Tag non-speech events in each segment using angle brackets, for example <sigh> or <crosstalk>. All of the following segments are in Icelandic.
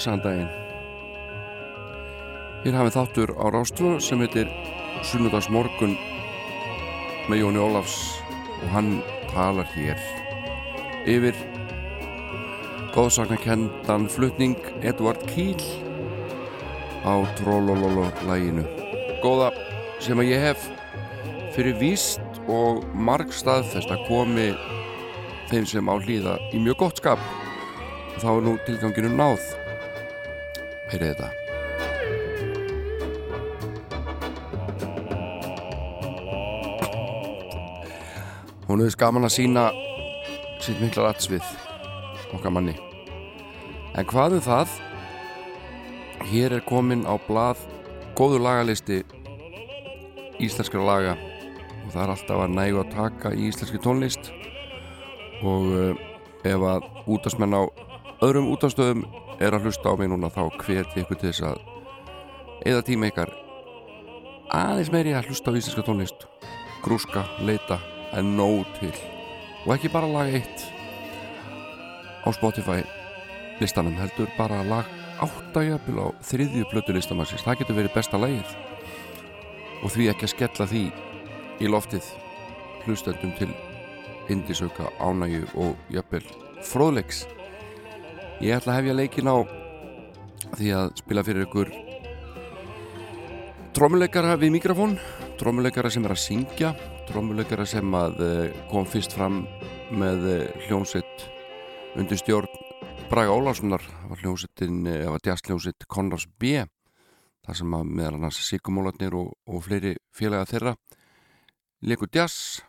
blessaðan daginn Hér hafið þáttur á Rástvö sem heitir Sunnudags morgun með Jóni Ólafs og hann talar hér yfir góðsaknakendan flutning Edvard Kíl á Trólólóló læginu Góða sem að ég hef fyrir víst og marg staðfest að komi þeim sem á hlýða í mjög gott skap. Og þá er nú tilganginu náð heyrið þetta. Hún hefði skaman að sína sitt mikla ratsvið okkar manni. En hvað um það? Hér er komin á blað góður lagalisti íslenskra laga. Og það er alltaf að nægu að taka í íslenski tónlist. Og uh, ef að útastmenn á öðrum útastöðum er að hlusta á mig núna þá hveti ykkur til þess að eða tíma ykkar. Aðeins meiri að hlusta á íslenska tónlist. Grúska, leita en nóg til. Og ekki bara lag eitt á Spotify listanum heldur bara lag áttagjabil á þriðju blötu listamannsins. Það getur verið besta lagið. Og því ekki að skella því í loftið hlustendum til indisauka, ánægju og jafnvel fróðleiks ég ætla að hefja leikin á því að spila fyrir ykkur trómuleikara við mikrofón trómuleikara sem er að syngja trómuleikara sem að kom fyrst fram með hljómsett undir stjórn Braga Óláfssonar var hljómsettin, eða djastljómsett Conrads B þar sem að meðal annars Sigumólatnir og, og fleiri félaga þeirra leikur djass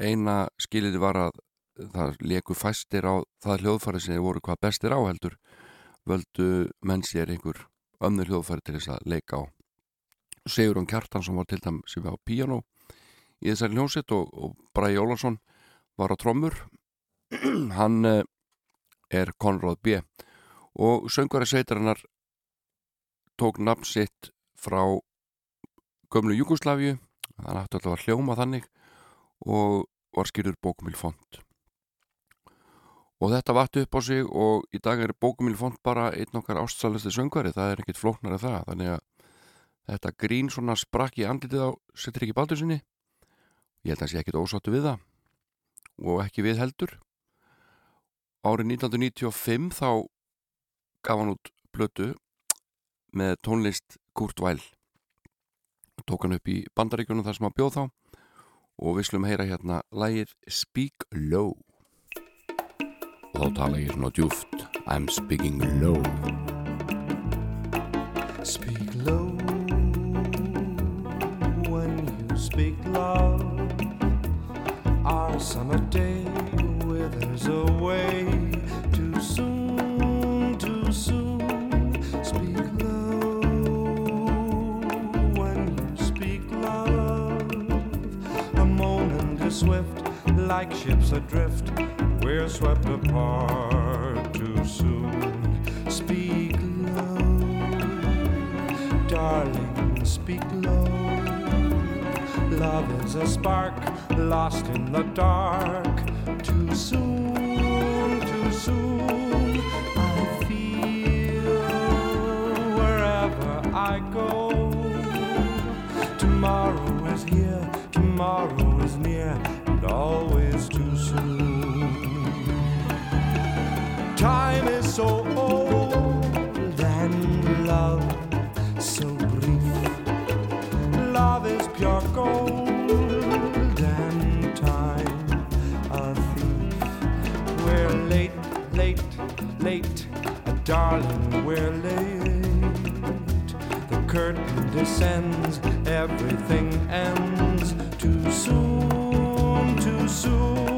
eina skiliði var að það leiku fæstir á það hljóðfæri sem voru hvað bestir á heldur völdu menn sér einhver önnur hljóðfæri til þess að leika á. Sigurðun Kjartan sem var til dæm sem var á piano í þessari hljómsett og, og Bræði Ólarsson var á trommur. <clears throat> Hann er Konráð B. Og söngari sveitarinnar tók nafn sitt frá gömlu Jugosláfiu þannig að þetta var hljóma þannig og var skýrður bókumil font og þetta vattu upp á sig og í dag er bókumil font bara einn okkar ástsalisti söngari það er ekkit flóknar af það. Þannig að þetta grín svona sprakk í andlitið á settir ekki baldur sinni ég held að það sé ekkit ósáttu við það. Og ekki við heldur. Árið 1995 þá gaf hann út blötu með tónlist Kurt Weil tók hann upp í bandaríkjunum þar sem hann bjóð þá. Og við slum heyra hérna lægir Speak Low þá tala ég svona djúft I'm speaking low. Speak low. When you speak loud Our summer day withers away. Too soon, too soon. Speak low. When you speak love A moment is swift like ships adrift We're swept apart too soon Speak low darling, speak low. Love is a spark lost in the dark. Too soon, too soon. I feel wherever I go. Tomorrow is here, tomorrow is near, and always too soon. Time is so old and love so brief. Love is pure gold and time a thief. We're late, late, late, darling, we're late. The curtain descends, everything ends too soon, soon.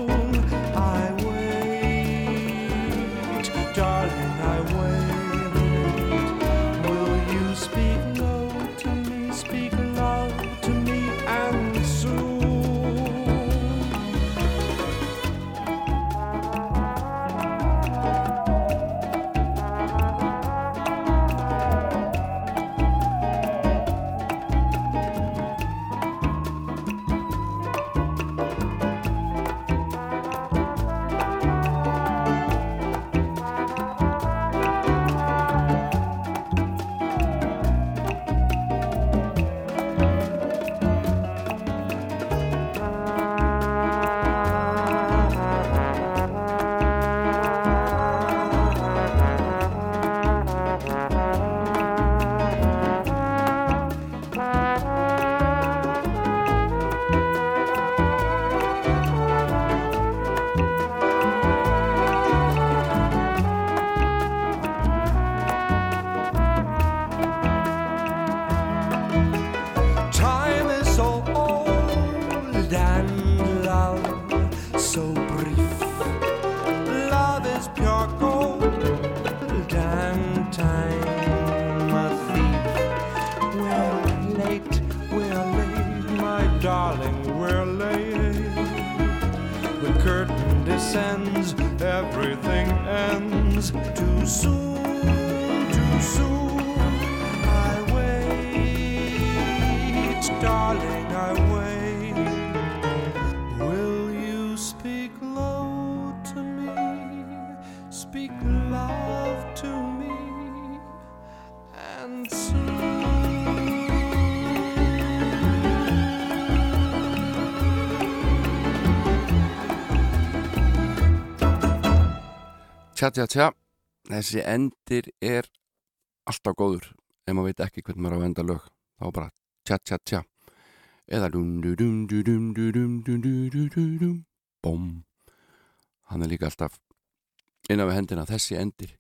tja, tja, tja þessi endir er alltaf góður ef maður veit ekki hvernig maður á enda lög þá bara tja, tja, tja eða bom hann er líka alltaf innan við hendina þessi endir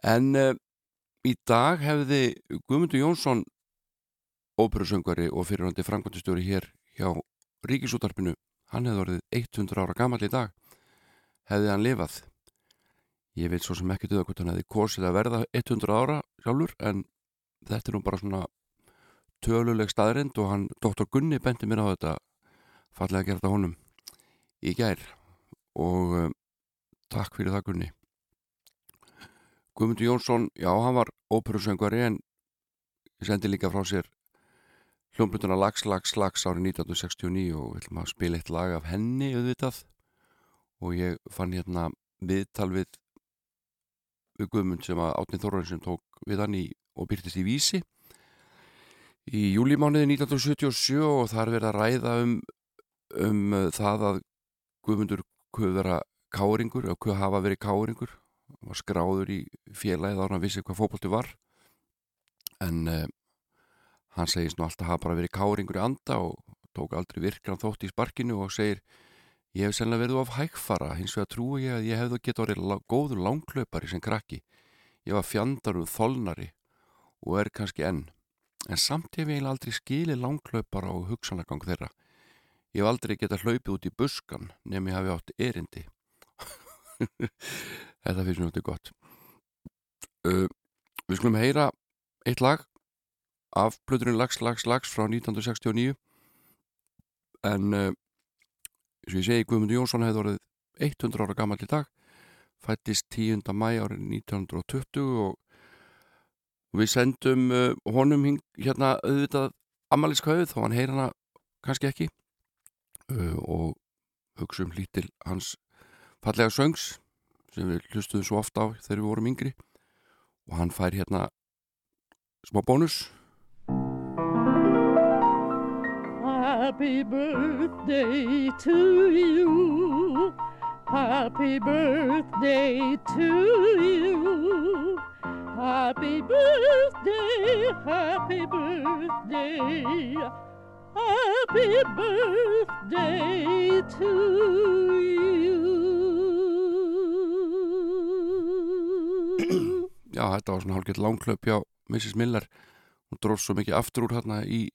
en uh, í dag hefði Guðmundur Jónsson óperusöngari og fyrirhandi framkvæmtistjóri hér hjá Ríkisútarpinu hann hefði orðið 100 ára gammal í dag hefði hann lifað Ég veit svo sem ekki duða hvort hann hefði kosið að verða 100 ára sjálfur en þetta er nú bara svona töluleg staðrind og hann, doktor Gunni benti mér á þetta fallega að gera þetta honum í gær. Og um, takk fyrir það Gunni. Guðmundur Jónsson, já hann var óperusöngvari en sendi líka frá sér hljómblutuna Lags, Lags, Lags árið 1969 og við ætlum að spila eitt lag af henni auðvitað. Og ég fann hérna viðtal við við Guðmund sem að Átni Þorvarsson tók við hann í, og byrtist í Vísi í júlimániði 1977 og þar verið að ræða um, um uh, það að Guðmundur kuð vera káringur og kuð hafa verið káringur. Var skráður í félagið ára að vissi hvað fókbalti var. En uh, hann segist nú alltaf hafa bara verið káringur í anda og tók aldrei virkran þótt í sparkinu og segir Ég hef sennilega verið of hægfara, hins vegar trúi ég að ég hefði gett orðið lá, góður langklaupari sem krakki. Ég var fjandaruð þolnari og er kannski enn. En samt hef ég aldrei skilið langklaupara og hugsanagang þeirra. Ég hef aldrei gett að hlaupið út í buskan nefn ég hafi átt erindi. <laughs> Þetta finnst náttúrulega gott. Uh, við skulum heyra eitt lag af blöðurinn Lags, Lags, Lags frá 1969 en uh, og ég segi Guðmundur Jónsson hefði orðið 100 ára gammal í dag fættist 10. mæ árið 1920 og við sendum uh, honum hing, hérna auðvitað ammaliðskauð þó hann heyr hana kannski ekki uh, og hugsa um lítil hans fallega söngs sem við hlustuðum svo ofta á þegar við vorum yngri og hann fær hérna smá bónus Happy birthday to you. Happy birthday to you. Happy birthday, happy birthday. Happy birthday to you. <clears throat> Já, þetta var svona hálfgett langklöp hjá Mrs. Miller hún dróð svo mikið aftur úr hérna í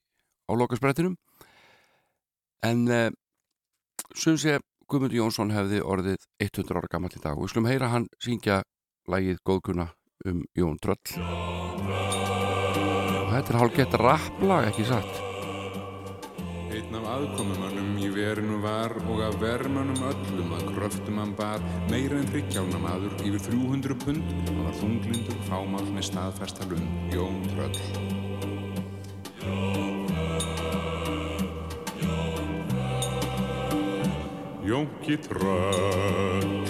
álokasbrettinum en uh, sem sé Guðmundur Jónsson hefði orðið 100 ára gammal í dag. Og við skulum heyra hann syngja lægið Góðkunna um Jón Tröll. Og þetta er hálfgett rapplag ekki satt? Einn af aðkomumannum í verinu var og af vermannum öllum að kröftum hann bar. Meira en hryggjána maður yfir 300 pund. Og var þunglindur fámál með staðfesta lund Jón Tröll. Jónki Tröll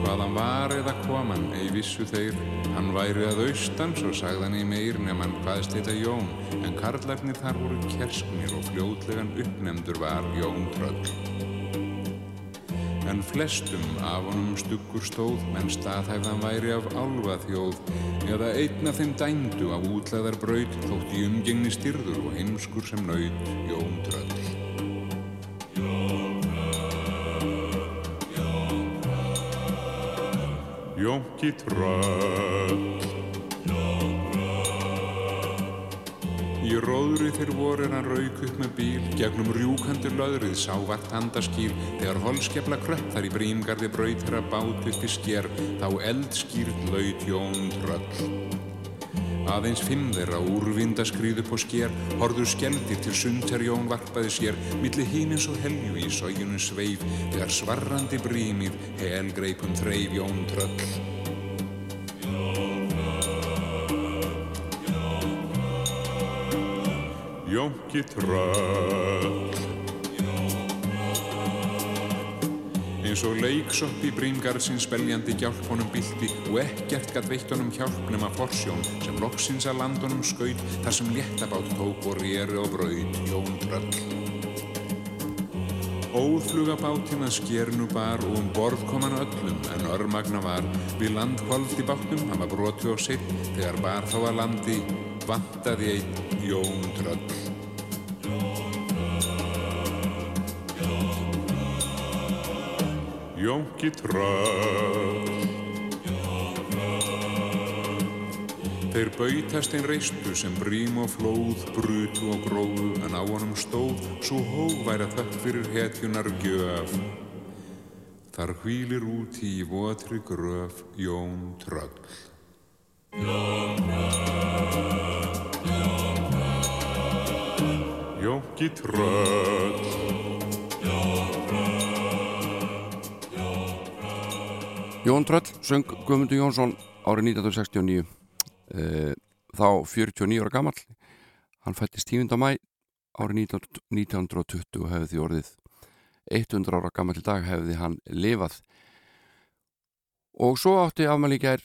Hvað hann var eða kom hann, ei vissu þeir. Hann væri að austan, svo sagðan í meir nefn hann hvaðst heita Jón. En karlarnir þar voru kersknir og fljótlegan uppnemdur var Jón Tröll. En flestum af honum stuggur stóð menn staðhæfðan væri af álfa þjóð eða einn af þeim dæmdu af útlæðar braut þótt í umgengni styrður og heimskur sem naut Jón Tröll. Jónki Tröll Í róðri þegar vor er hann rauk upp með bíl. Gegnum rjúkandur löðrið sá vart handaskýr. Þegar holskefla kröpp þar í bríngarði braut þeirra bát upp í sker þá eldskýrt laut Jón Tröll. Aðeins fimm þeirra úrvinda skrýðu på sker, horður skjeldir til sundter Jón varpaði sér, milli hínins og helju í sóginum sveif, þegar svarrandi brímið helgreipum þreif Jón tröll. Jónki tröll eins og leiksopp í bríngarðsins beljandi hjálp honum bylti og ekkert gatt veitt honum hjálp nema forsjón sem loksins að landunum skaut þar sem léttabátt tók og rýri og braut Jón Tröll. Óðflugabátinn að skérnu bar og um borð kom hann öllum en örmagna var við land hvaldi bátnum, hann var broti og sitt þegar bar þá að landi vantaði einn Jón Tröll. Jónki tröll Þeir bautast einn reistu sem brím og flóð, brutu og gróðu en á honum stóð svo að þökk fyrir hetjunar gjöf. Þar hvílir út í votri gröf. Jón Tröll, Jón Tröll, Jónki Tröll. Jón Tröll söng Guðmundur Jónsson árið 1969 e, þá 49 ára gammal hann fættist 10. mæ árið 1920 og hefði því orðið 100 ára gammal dag hefði hann lifað. Og svo átti afmælíkjær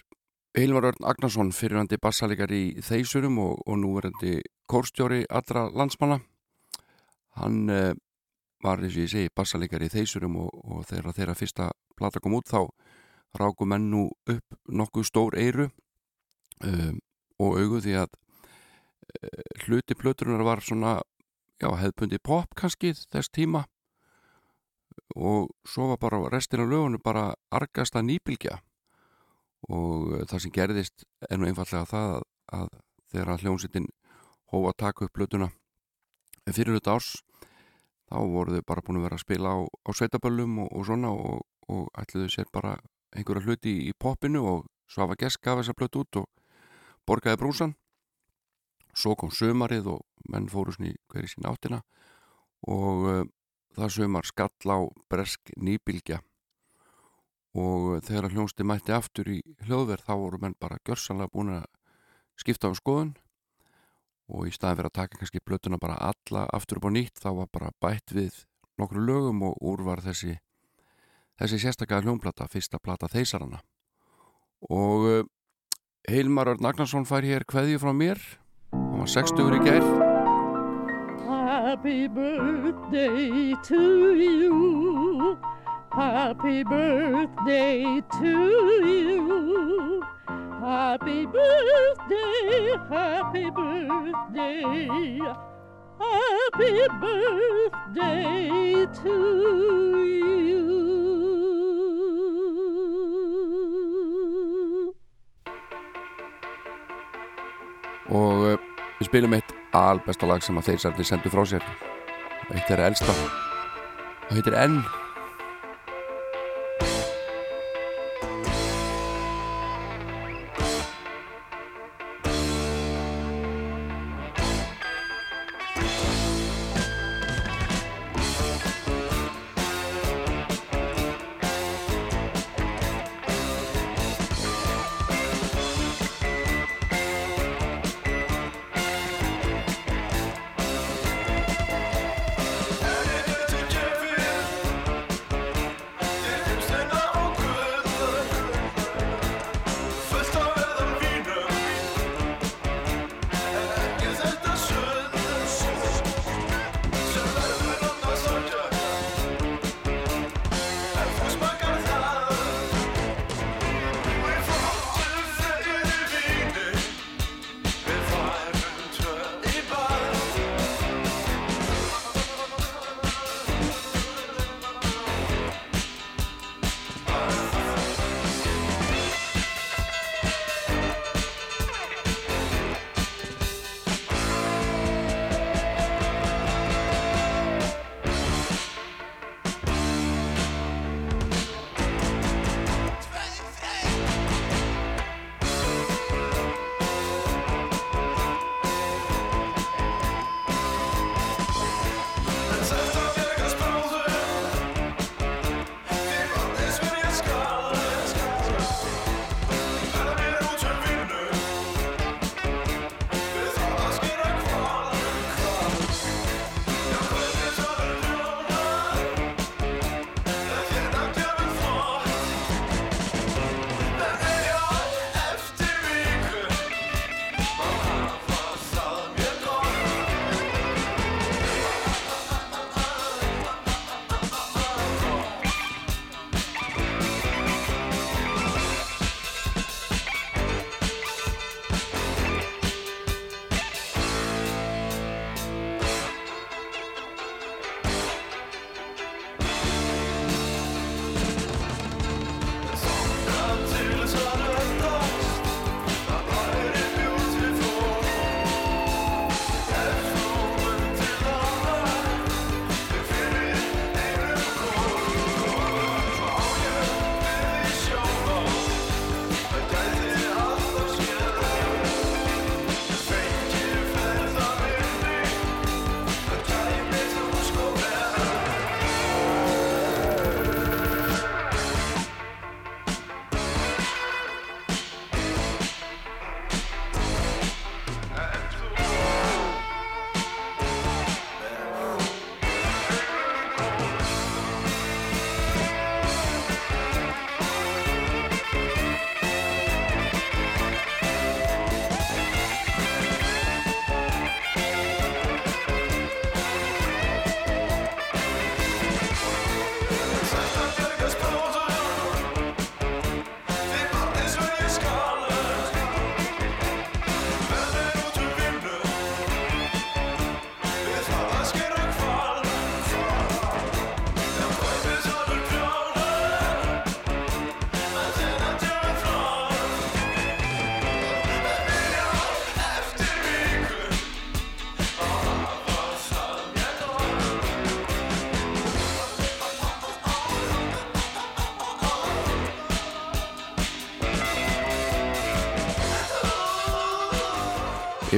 Hilmar Örn Agnarsson fyrirhandi bassalikar í Þeisurum og, og núverandi kórstjóri allra landsmanna. Hann e, var eins og ég segi bassalikar í Þeisurum og, og þegar þeirra fyrsta plata kom út þá ráku menn nú upp nokkuð stór eiru um, og augu því að uh, hluti plöturunar var svona já, hefðbundi pop kannski þess tíma. Og svo var bara restin af lögunum bara argasta nýbilgja og uh, það sem gerðist er nú einfallega það að, að þegar hljómsittin hófa að taka upp plötuna fyrir þetta árs þá voru þau bara búin að vera að spila á, á sveitaböllum og, og svona og, og ætluðu sér bara einhverja hluti í popinu og Svafa Gesk gaf þessa blötu út og borgaði brúsan svo kom sömarið og menn fóru í hverju sín áttina og uh, það sömar skall á bresk nýbilgja og þegar hljónsti mætti aftur í hljóðverð þá voru menn bara gjörsanlega búin að skipta á um skoðun. Og í staðin fyrir að taka kannski blötuna bara alla aftur upp á nýtt þá var bara bætt við nokkru lögum og úr var þessi þessi sérstaklega hljónplata, fyrsta plata þeysarana og Heilmar Örn Agnarsson fær hér hveðju frá mér. Hann var 60 í gær. Happy birthday to you. Happy birthday to you. Happy birthday, happy birthday. Happy birthday to you og uh, við spilum eitt albesta lag sem að þeir særni sendu frá sér. Eitt er elsta. Það heitir N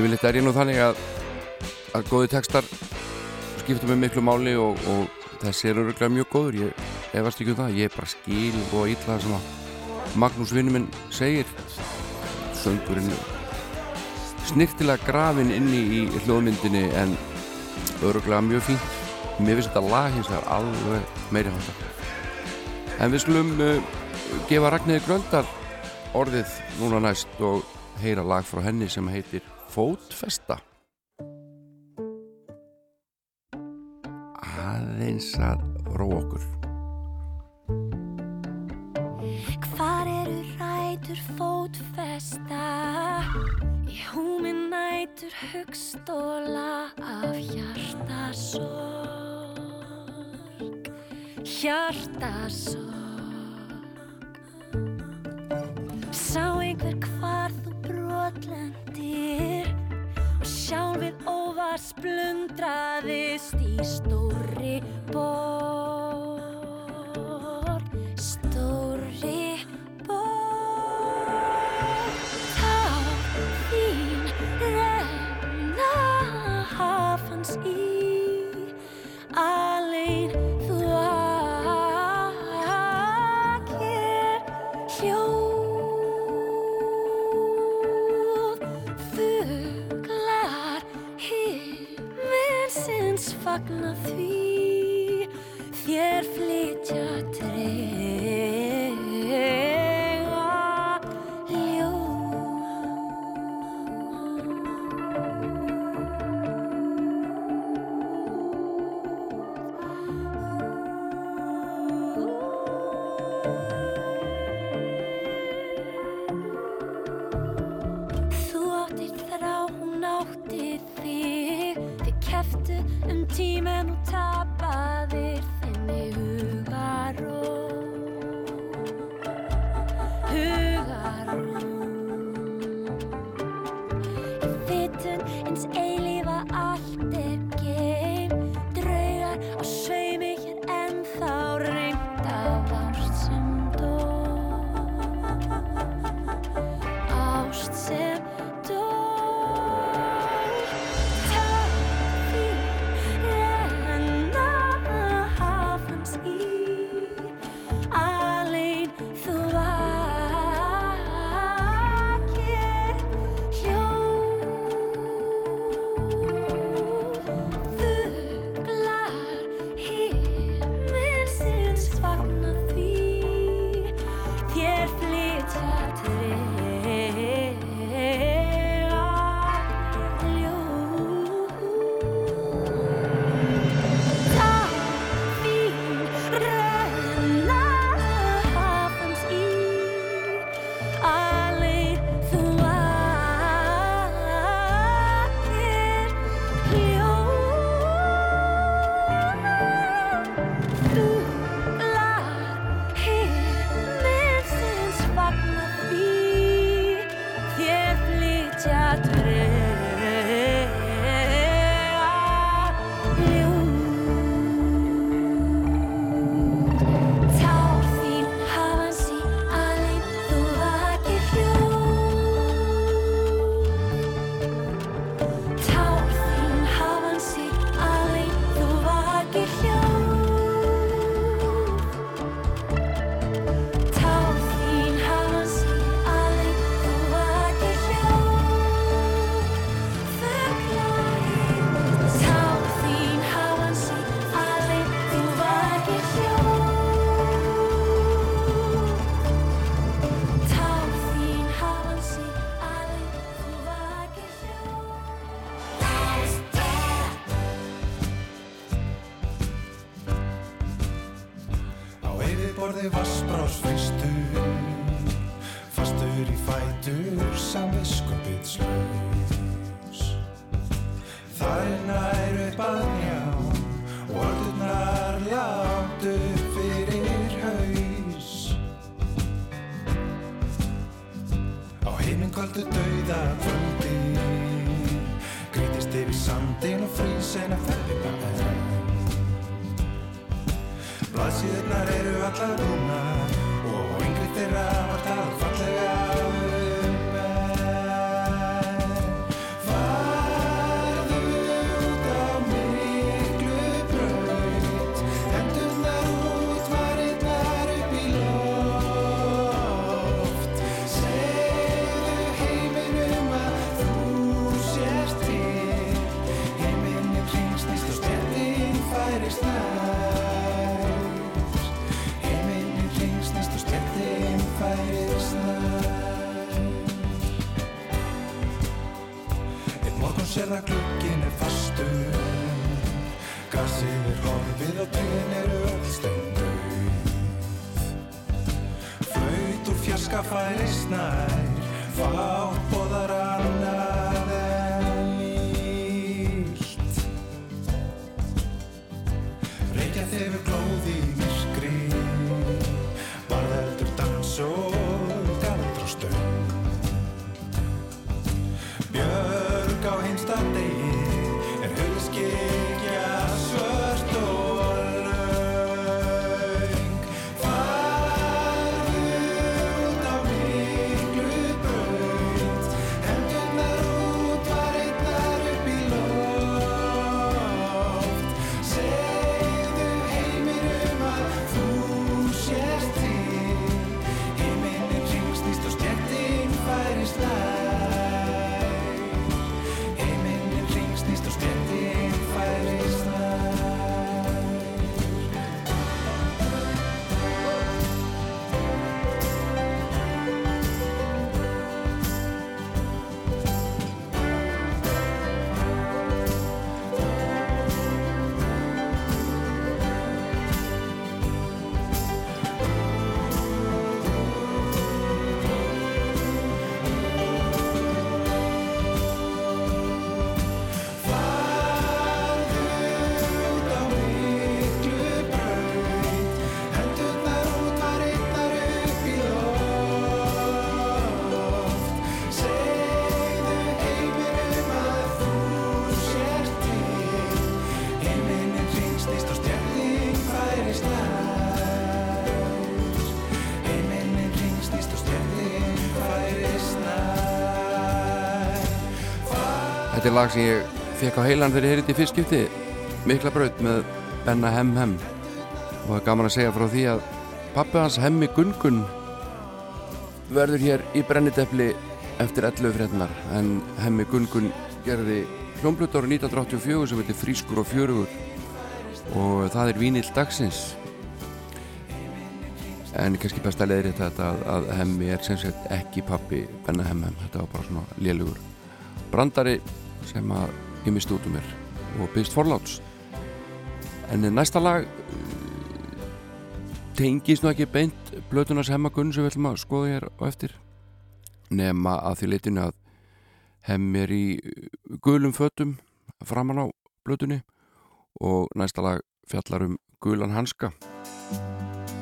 Yfirleitt er ég nú þannig að að góði textar skipta mig miklu máli og, og þessi er öruglega mjög góður. Ég efast ekki um það, ég er bara skil og ítla það sem að Magnús vinnuminn segir. Söngurinn snirtilega grafin inni í hljóðmyndinni en öruglega mjög fínt. Mér finnst þetta lag hins vegar alveg meiri hátta en við skulum uh, gefa Ragnæði Gröndar orðið núna næst og heyra lag frá henni sem heitir Fótfesta. Aðeins að ró okkur. Hvar eru rætur fótfesta? Í húmi nætur hugstóla af hjartasorg Hjartasorg Sá einhver hvar þú brotlendir Og sjálfið óvar splundraðist í stóri borg Stóri fagna því. Þér flytja lag sem ég fekk á heilan þegar ég heyrði í fyrstskipti Mikla braut með Benna Hem Hem. Og það er gaman að segja frá því að pappi hans Hemmi Gungun verður hér í brennidepli eftir 11 frednar en Hemmi Gungun gerði hljómblut ára 1984 sem heitir Frískur og fjörugur. Og það er vínill dagsins. En kannski best að leiðri þetta að, að Hemmi er sem sagt ekki pappi Benna Hem Hem, þetta var bara svona lélugur brandari sem að ég misti út um mér og byrst forláts. En næsta lag uh, tengist nú ekki beint blötunars hemmagunn sem við ætlum að skoða hér á eftir nema að því leitinu að hemm er í uh, gulum fötum framan á blötunni og næsta lag fjallar um gulan hanska.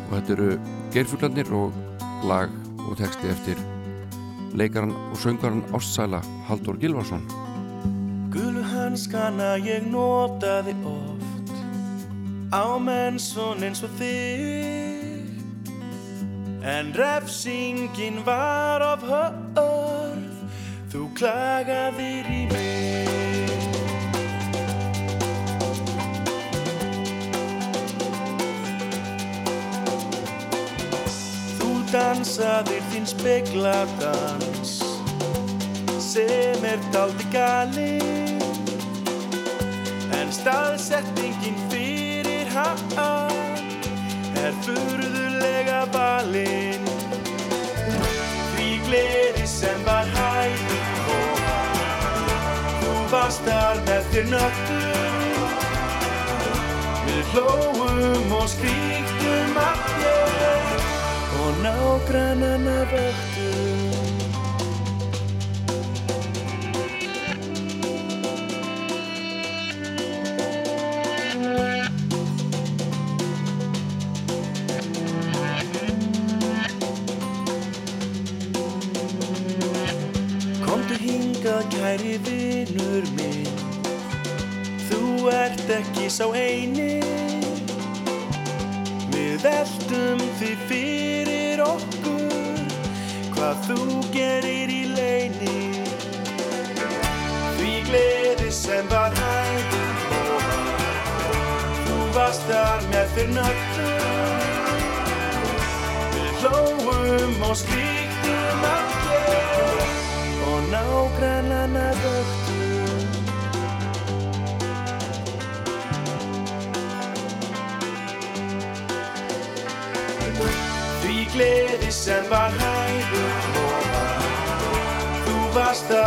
Og þetta eru geirfuglarnir og lag og texti eftir leikaran og söngaran Ástsæla Haldur Gilvarsson Gulu hanskana ég notaði oft. Á menn svon eins og þig. En refsingin var of hörð. Þú klagaðir í mig. Þú dansaðir þín spegladans sem er daldi galinn en staðsetningin fyrir hann er furðulega valinn því gleði sem var hægum og þú varst þar með þér nöttum við hlóum og skríktum allir og nágrannana vöktum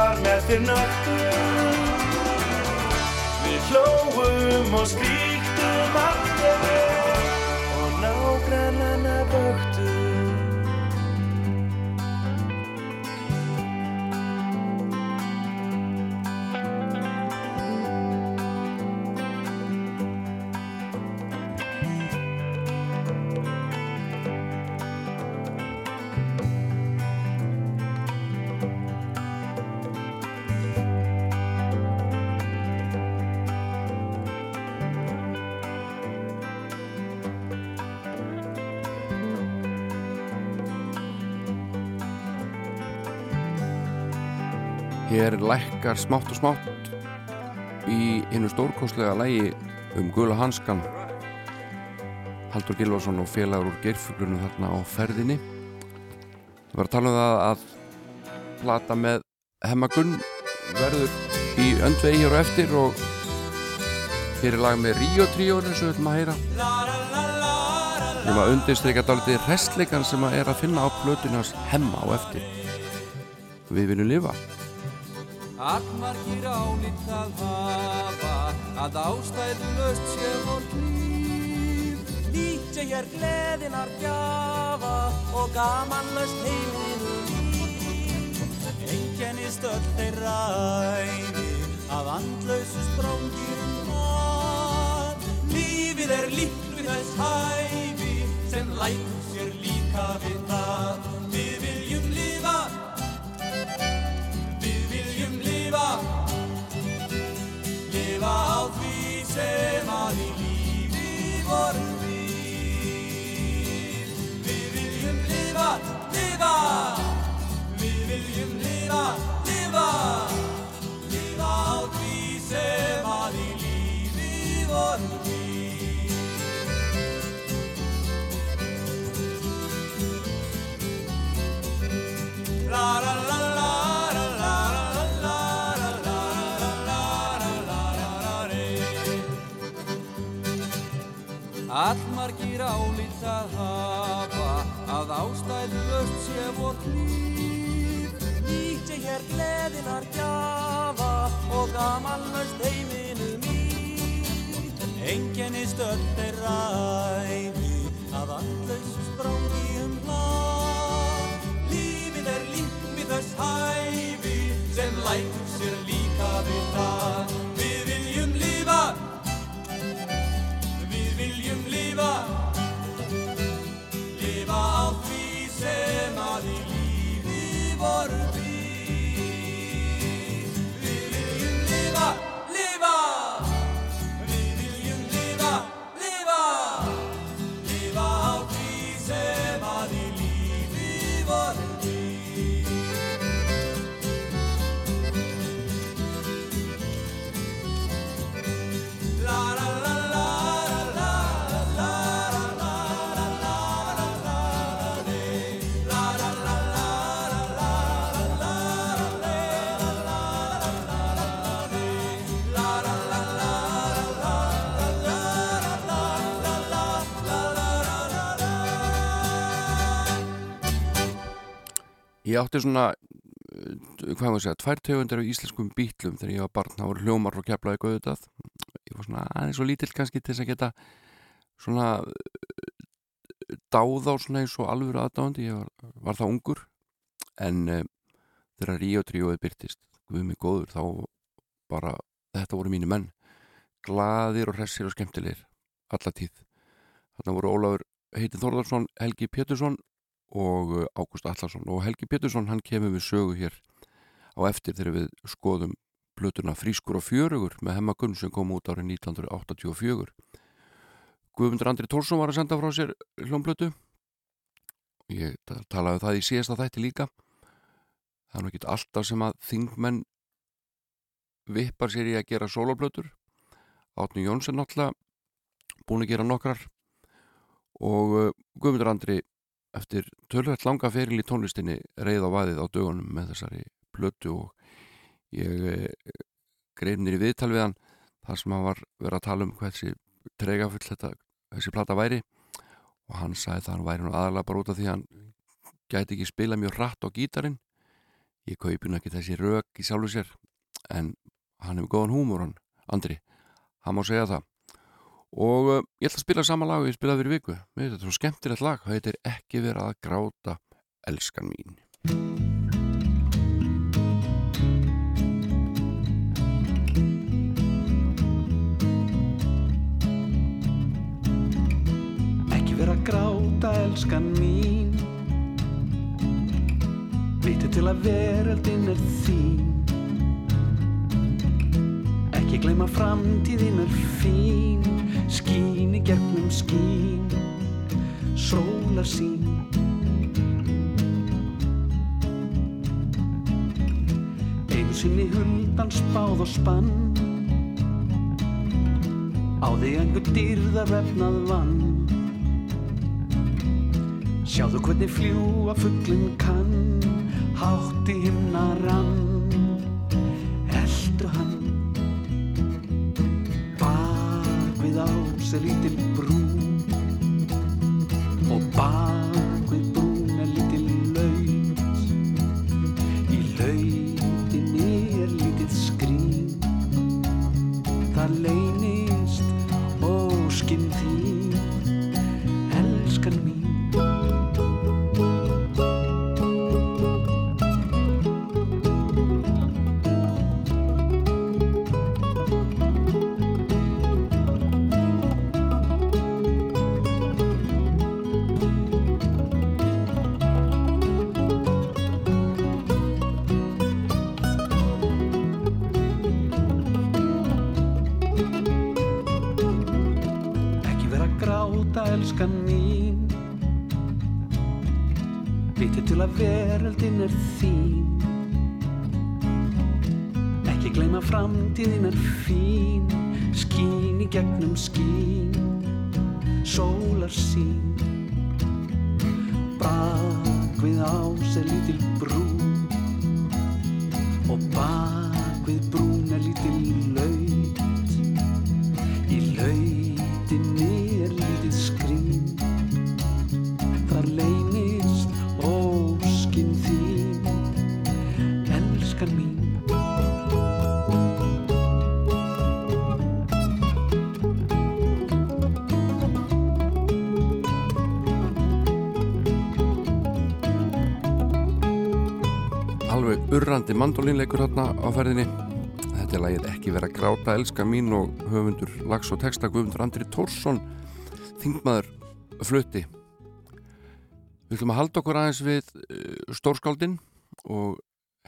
þar með þér nöttum Við hlóum og skríktum Hér lækkar smátt og smátt í einu stórkostlega lægi um gula hanskan Haldur Gilvarsson og félagur úr geirfuglunum þarna á ferðinni. Það var að tala um það að plata með hemmagunn verður í öndvegi hér og eftir og hér er lag með Río Tríónu sem við ætlum að heyra. Við erum að undirstryka dálítið restleikan sem að er að finna á plötunars hemma á eftir. Við viljum lifa Allmargir álít að hafa að ástæðlust sé vor klíf Lítja hér gleðinar gjafa og gamanlöst heiminu líf. Engennist öll þeirra æfi af andlausu spróngir mann Lífið er líkt við þess hæfi sem lætur sér líka við það sem að í lífi vorum við. Við viljum lifa, lifa, við viljum lifa, lifa, lifa á því sem að í lífi vorum við. La la la la Allmargir álitað hafa að ástæðu öll sé vor klíf. Nýtti hér gleðinar gjafa og gamanlaust heiminu mýr. Enginni stöld er ræði að allast sprangi um hlað. Lífið er lífið þess hæg. Ég átti svona uh, hvað maður segja, tvær tegundir af íslenskum bítlum þegar ég var barn, það voru hljómar frá keflaði gauðutað ég var svona aðeins og lítill kannski til þess að geta svona uh, dáð á svona eins og alvöru aðdáðandi, ég var, var það ungur. En uh, þegar Ríó tríóið byrtist, við mig góður þá bara, þetta voru mínu menn. Glaðir og hressir og skemmtilegir alla tíð. Þarna voru Ólafur Heitin Þórðarsson, Helgi Pétursson og uh, Ágúst Allarsson og Helgi Pétursson hann kemur við sögu hér á eftir þegar við skoðum blötuna Frískur og fjörugur með Hemma Gunn sem kom út árið 1984 Guðmundur Andri Tórsson var að senda frá sér hljómblötu ég ta- talaði um það í síðasta þætti líka. Það er nú ekki alltaf sem að þingmenn vippar sér í að gera soloblötur Átni Jónsson náttúrulega búin að gera nokkrar. Og uh, Guðmundur Andri eftir tölvægt langa feril í tónlistinni reið á vaðið á dögunum með þessari plötu og ég eh, greið nýri viðtal við hann þar sem hann var verið að tala um hvað þessi tregafull þetta, þessi plata væri. Og hann sagði það hann væri nú aðalega bara út af því hann gæti ekki spila mjög hratt á gítarin ég kaupi nú ekki þessi rök í sjálfu sér en hann hefur góðan húmor hann, Andri. Hann má segja það og uh, ég ætla að spila sama lag og ég spilaði fyrir viku. Mér þetta er svo skemmtilegt lag það heitir ekki vera að gráta elskan mín. Ekki vera að gráta, elskan mín. Vitu til að veröldin er þín. Ekki gleyma framtíðin er fín Skín í gegnum skín Sólar sín. Einu sinni huldan spáð og spann Á því einhver dýrðar vefnað vann. Sjáðu hvernig fljúa fugglinn kann Hátt í himna lítil brú Og bak urrandi mandolínleikur hérna á ferðinni. Þetta er lagið ekki vera gráta elska mín og höfundur lags og texta Guðmundur Andri Tórsson þingmaður flutti. Við ætlum að halda okkur aðeins við uh, stórskáldin og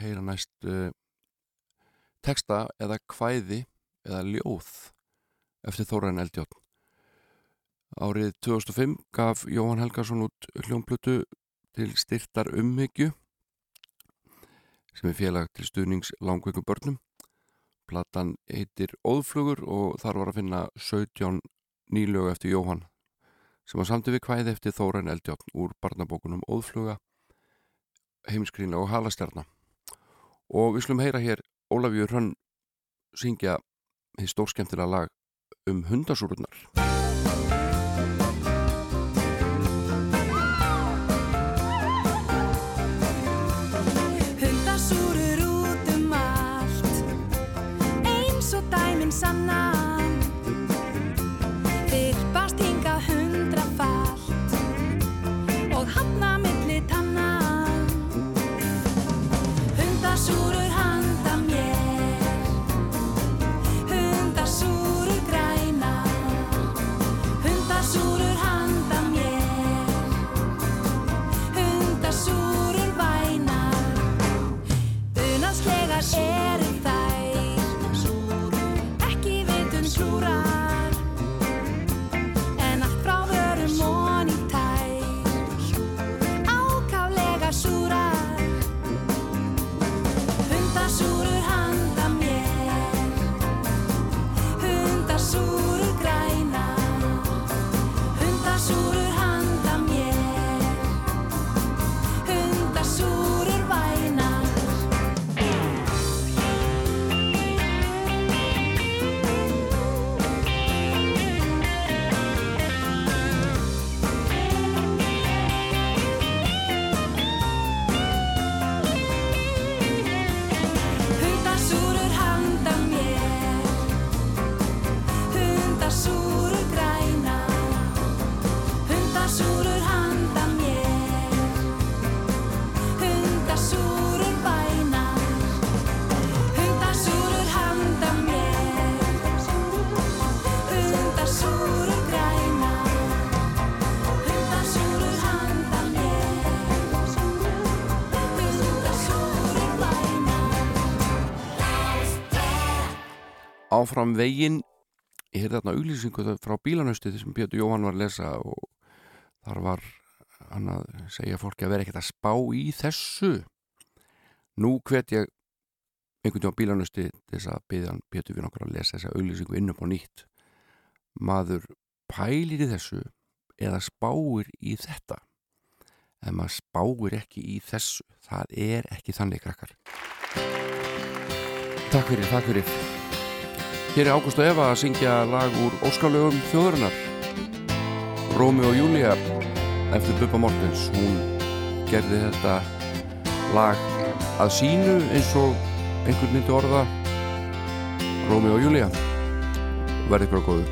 heyra næst uh, texta eða kvæði eða ljóð eftir Þórainn Eldjátt árið 2005 gaf Jóhann Helgason út hljómplutu til styrtar umhyggju sem er félag til stuðnings langveikum börnum. Platan heitir Óðflugur og þar var að finna 17 nýlög eftir Jóhann sem var samtið við kvæði eftir Þóran Eldjátt úr barnabókunum Óðfluga, Heimskrína og Halastjarna. Og við slum heyra hér Ólafjör Hrönn syngja því stórskemmtilega lag um hundasúrurnar. Og dæmin áfram veginn. Ég heyrði þarna auglýsingu frá bílanausti sem Pétur Jóhann var að lesa og þar var hann að segja fólki að vera ekkert að spá í þessu. Nú hvet ég einhvern tíma bílanausti þess að hann Pétur við nokkur að lesa þessa auglýsingu inn upp á nýtt. Maður pælir í þessu eða spáir í þetta? En maður spáir ekki í þessu. Það er ekki þannig krakkar. Takk fyrir, takk fyrir Hér er Ágúst og Eva að syngja lag úr óskalögum þjóðurinnar Rómi og Júlia eftir Bubba Mortens hún gerði þetta lag að sínu eins og einhvern myndi orða. Rómi og Júlia verði ykkur á góðu.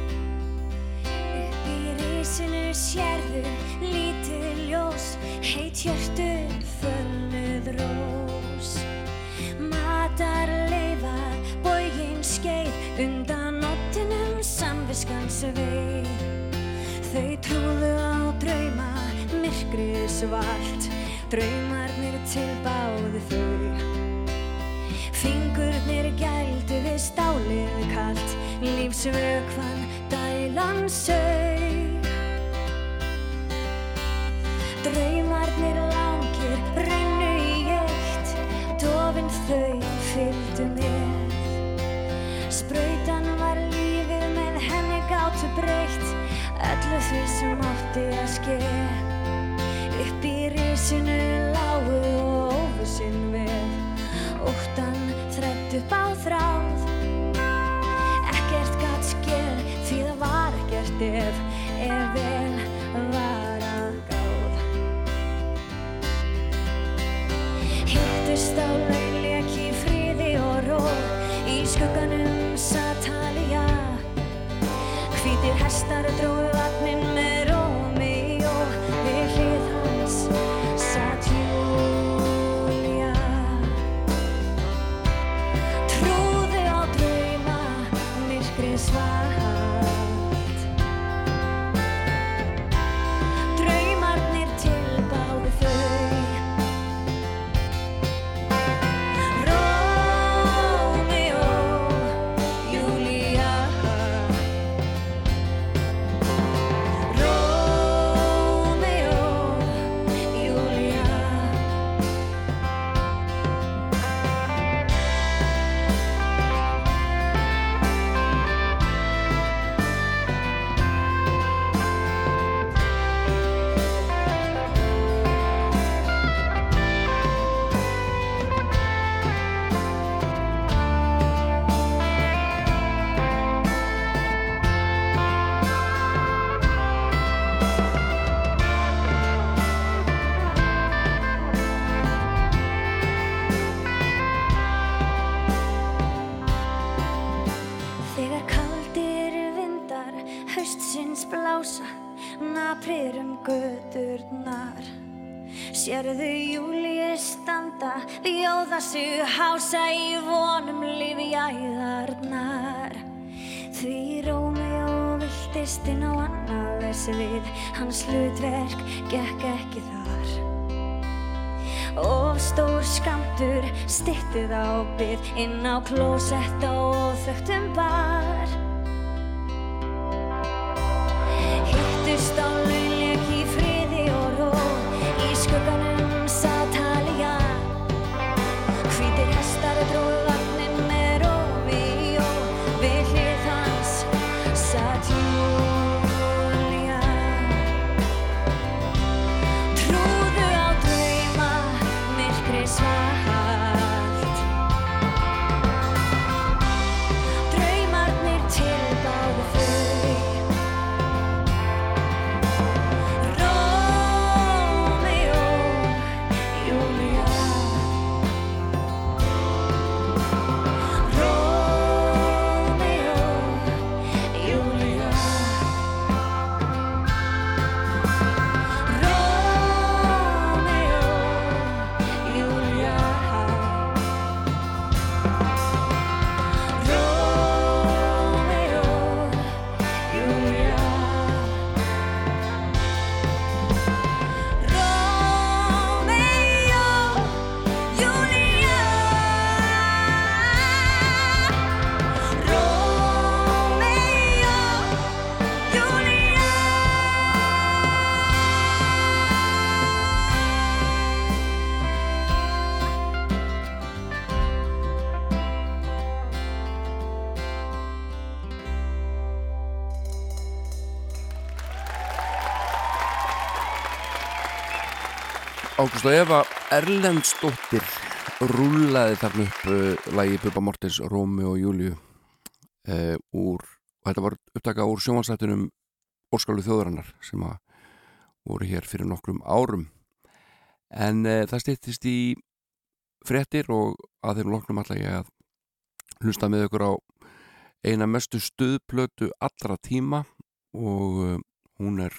Upp samviskans veið Þau trúðu á drauma myrkrið svart draumarnir tilbáðu þau. Fingurnir gældu við stálið kalt. Lífsvökvann dælan sög Draumarnir langir runnu í eitt. Dofin þau fylgdu með. Sprautan var lífið með henni gátu breytt Öllu því sem átti að ske Upp í risinu lágu og óvissinn við Óttan þrætt upp á þráð. Ekkert gat skeð því það var ekkert ef Ef vel var að gáð. Hittust á launleik í fríði og róð Í skugganum Satalía Hvítir hestar dróðu vatnin með rómi Sérðu Júlíu standa Ljóða sig hása í vonum lífjæðarnar Því Rómeó viltist inn á annað þessi við Hans hlutverk gekk ekki þar. Of stór skamtur styttið á byð inn á klósett á óþögtum bar Ágúst og Eva Erlendsdóttir rúlaði þarna upp uh, lagi Bubba Mortens, Rómi og Júliu uh, úr, og þetta var upptaka úr sjómansættunum Óskalu þjóðurannar sem að voru hér fyrir nokkrum árum. En uh, það stýttist í frettir og að þeim loknum alltaf ég að hlusta með ykkur á eina mestu stuðplötu allra tíma og hún er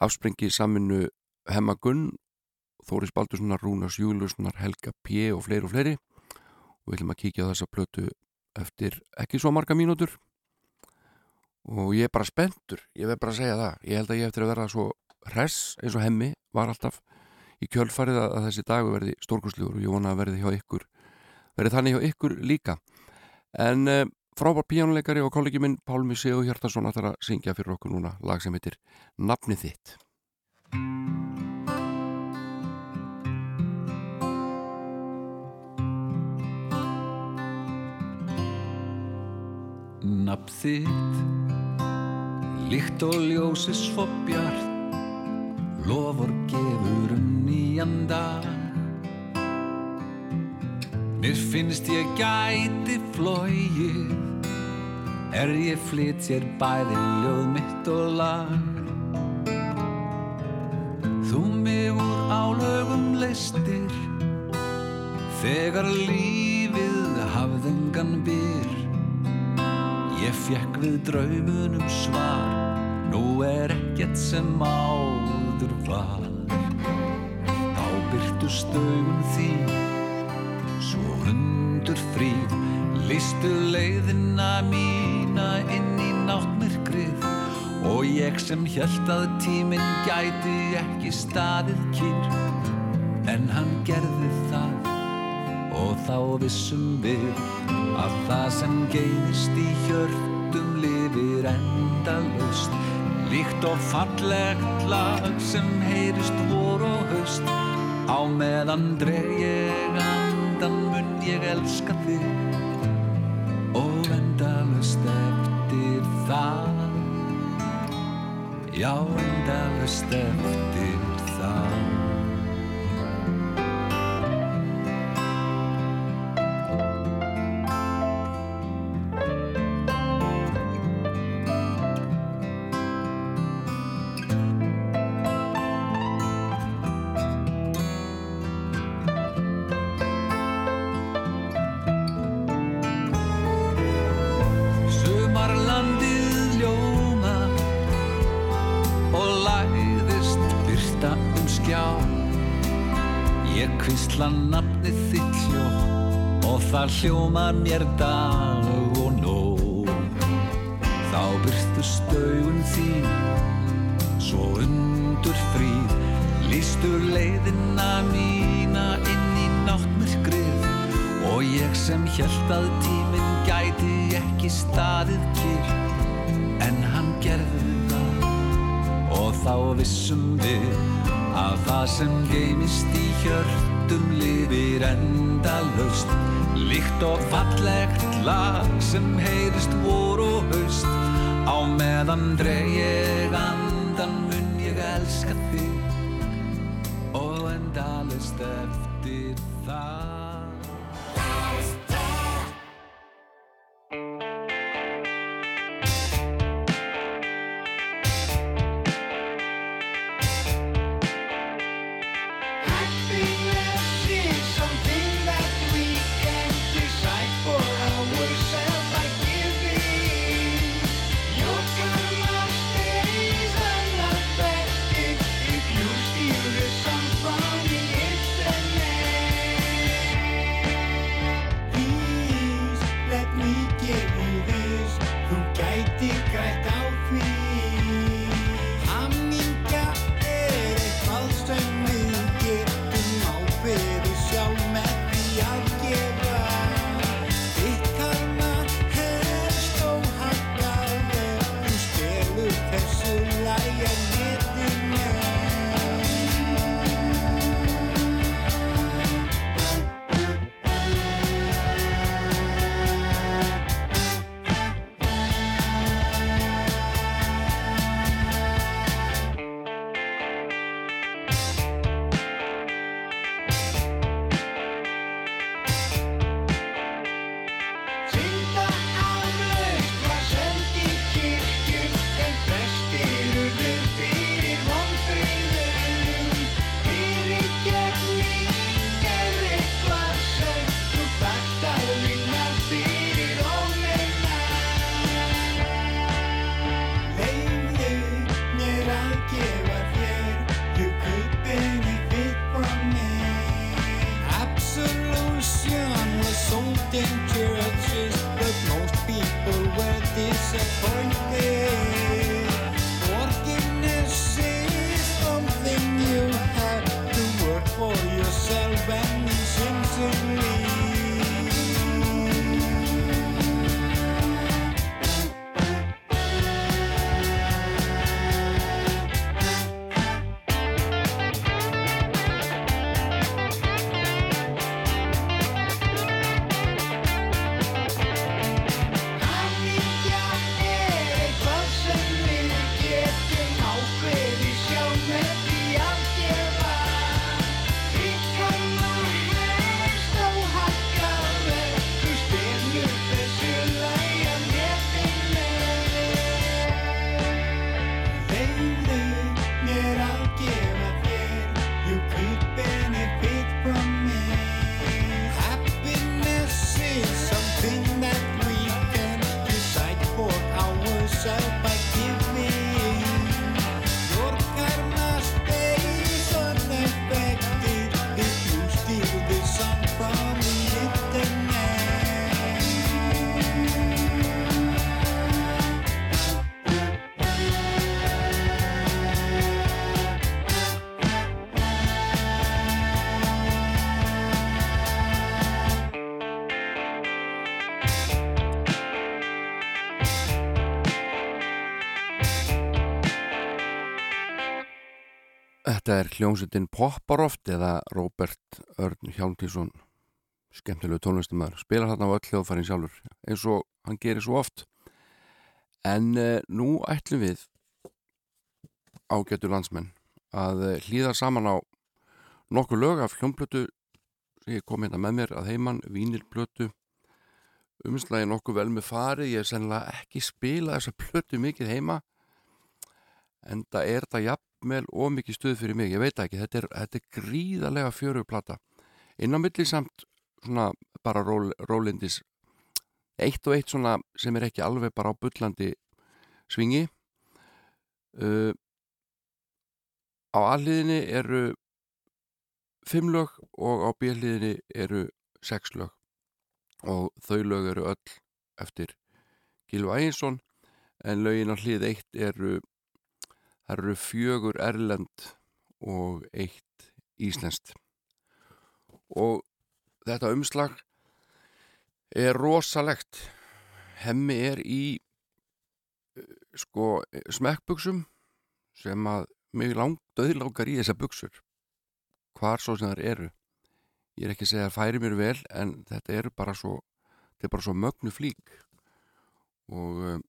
afsprengi saminu Hemma Gunn Þóris Baldurssonar, Rúnars Júlussonar, Helga P. og fleiri og fleiri. Og við ætlum að kíkja á þessa plötu eftir ekki svo marga mínútur. Og ég er bara spenntur, ég verð bara að segja það. Ég held að ég eftir að vera svo hress eins og hemmi var alltaf í kjölfarið að þessi dagu verði stórkursljúr og ég vona að verði hjá ykkur verði þannig hjá ykkur líka. En uh, frábár píjánuleikari og kollegi minn Pálmi Sigur Hjartarsson ætlar að syngja fyrir okkur núna lag sem heitir Nafnið þitt Nafn þitt. Líkt og ljósi svo bjart Lofur gefur um nýjan dag. Mér finnst ég gæti flóið Er ég flytt sér bæði ljóð mitt og lag. Þú mig úr álögum leistir Þegar lífið hafðengan byr Ég fekk við draumunum svar. Nú er ekkert sem áður var. Þá byrtu stögun þín Svo undur fríð. Listu leiðina mína inn í náttmyrkrið. Og ég sem hjælt að tíminn gæti ekki staðið kýr En hann gerði það Og þá vissum við að það sem geynist í lifir endalust Líkt og fallegt lag sem heyrist vor og haust. Á meðan dreg ég andan mun ég elska þig. Og endalust eftir það. Já, endalust eftir það það hljómar mér dag og nóg Þá byrtu staugun þín svo undur fríð. Lýstu leiðina mína inn í náttmyrkrið. Og ég sem hjælt að tíminn gæti ekki staðið kýr En hann gerði það Og þá vissum við Að það sem geymist í hjörtum lifir endalaust Líkt og fallegt lag sem heyrist vor og haust. Á meðan dreg ég andan mun ég elska þig. Og endalaust eftir Þetta er hljómsveitin Popparoft eða Robert Örn Hjálmtísson skemmtilegu tónlistumæður spilar þarna á öll hljóðfærin sjálfur eins og hann gerir svo oft. En uh, nú ætlum við ágættu landsmenn að uh, hlýða saman á nokkuð lög af hljómblötu sem ég kom hérna með mér að heiman vínilblötu umslægi nokkuð vel með farið ég er sennilega ekki spila þessa blötu mikið heima en það er þetta jafnvel og mikið stuð fyrir mig, ég veit ekki. Þetta er, þetta er gríðarlega fjöruplata inn á milli samt svona bara ról, rólindis eitt og eitt svona sem er ekki alveg bara á bullandi svingi. Uh, á alliðinni eru fimm lög og á bíliðinni eru sex lög. Og þau lög eru öll eftir Gilva Æginsson en lögin á hlið eitt eru það eru fjögur erlend og eitt íslenskt. Og þetta umslag er rosalegt. Hemmi er í eh, sko smekkbuksum sem að mig lang, döðlangar í þessar buksur hvar svo sem þær eru. Ég er ekki að segja að það færi mér vel en þetta eru bara svo er bara svo mögnu flík. Og um,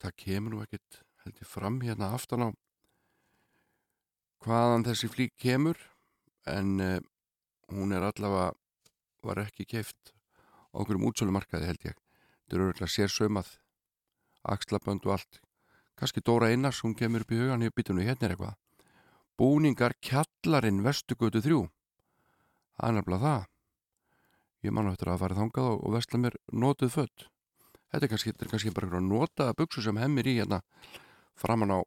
það kemur nú ekkit held ég fram hérna aftan á hvaðan þessi flík kemur en uh, hún er allavega var ekki keift á okkurum útsölumarkaði held ég. Þetta eru örgulega sér sömað axlabönd og allt. Kannski Dóra Einars, hún kemur upp í hugan hér býtunum hérna er eitthvað. Búningar kjallarinn vestugötu þrjú. Það er nefnilega það. Ég man eftir að fara þangað og, vestla mér notuð fött þetta er kannski, þetta er kannski bara notaða buksu sem hemmir í hérna framan á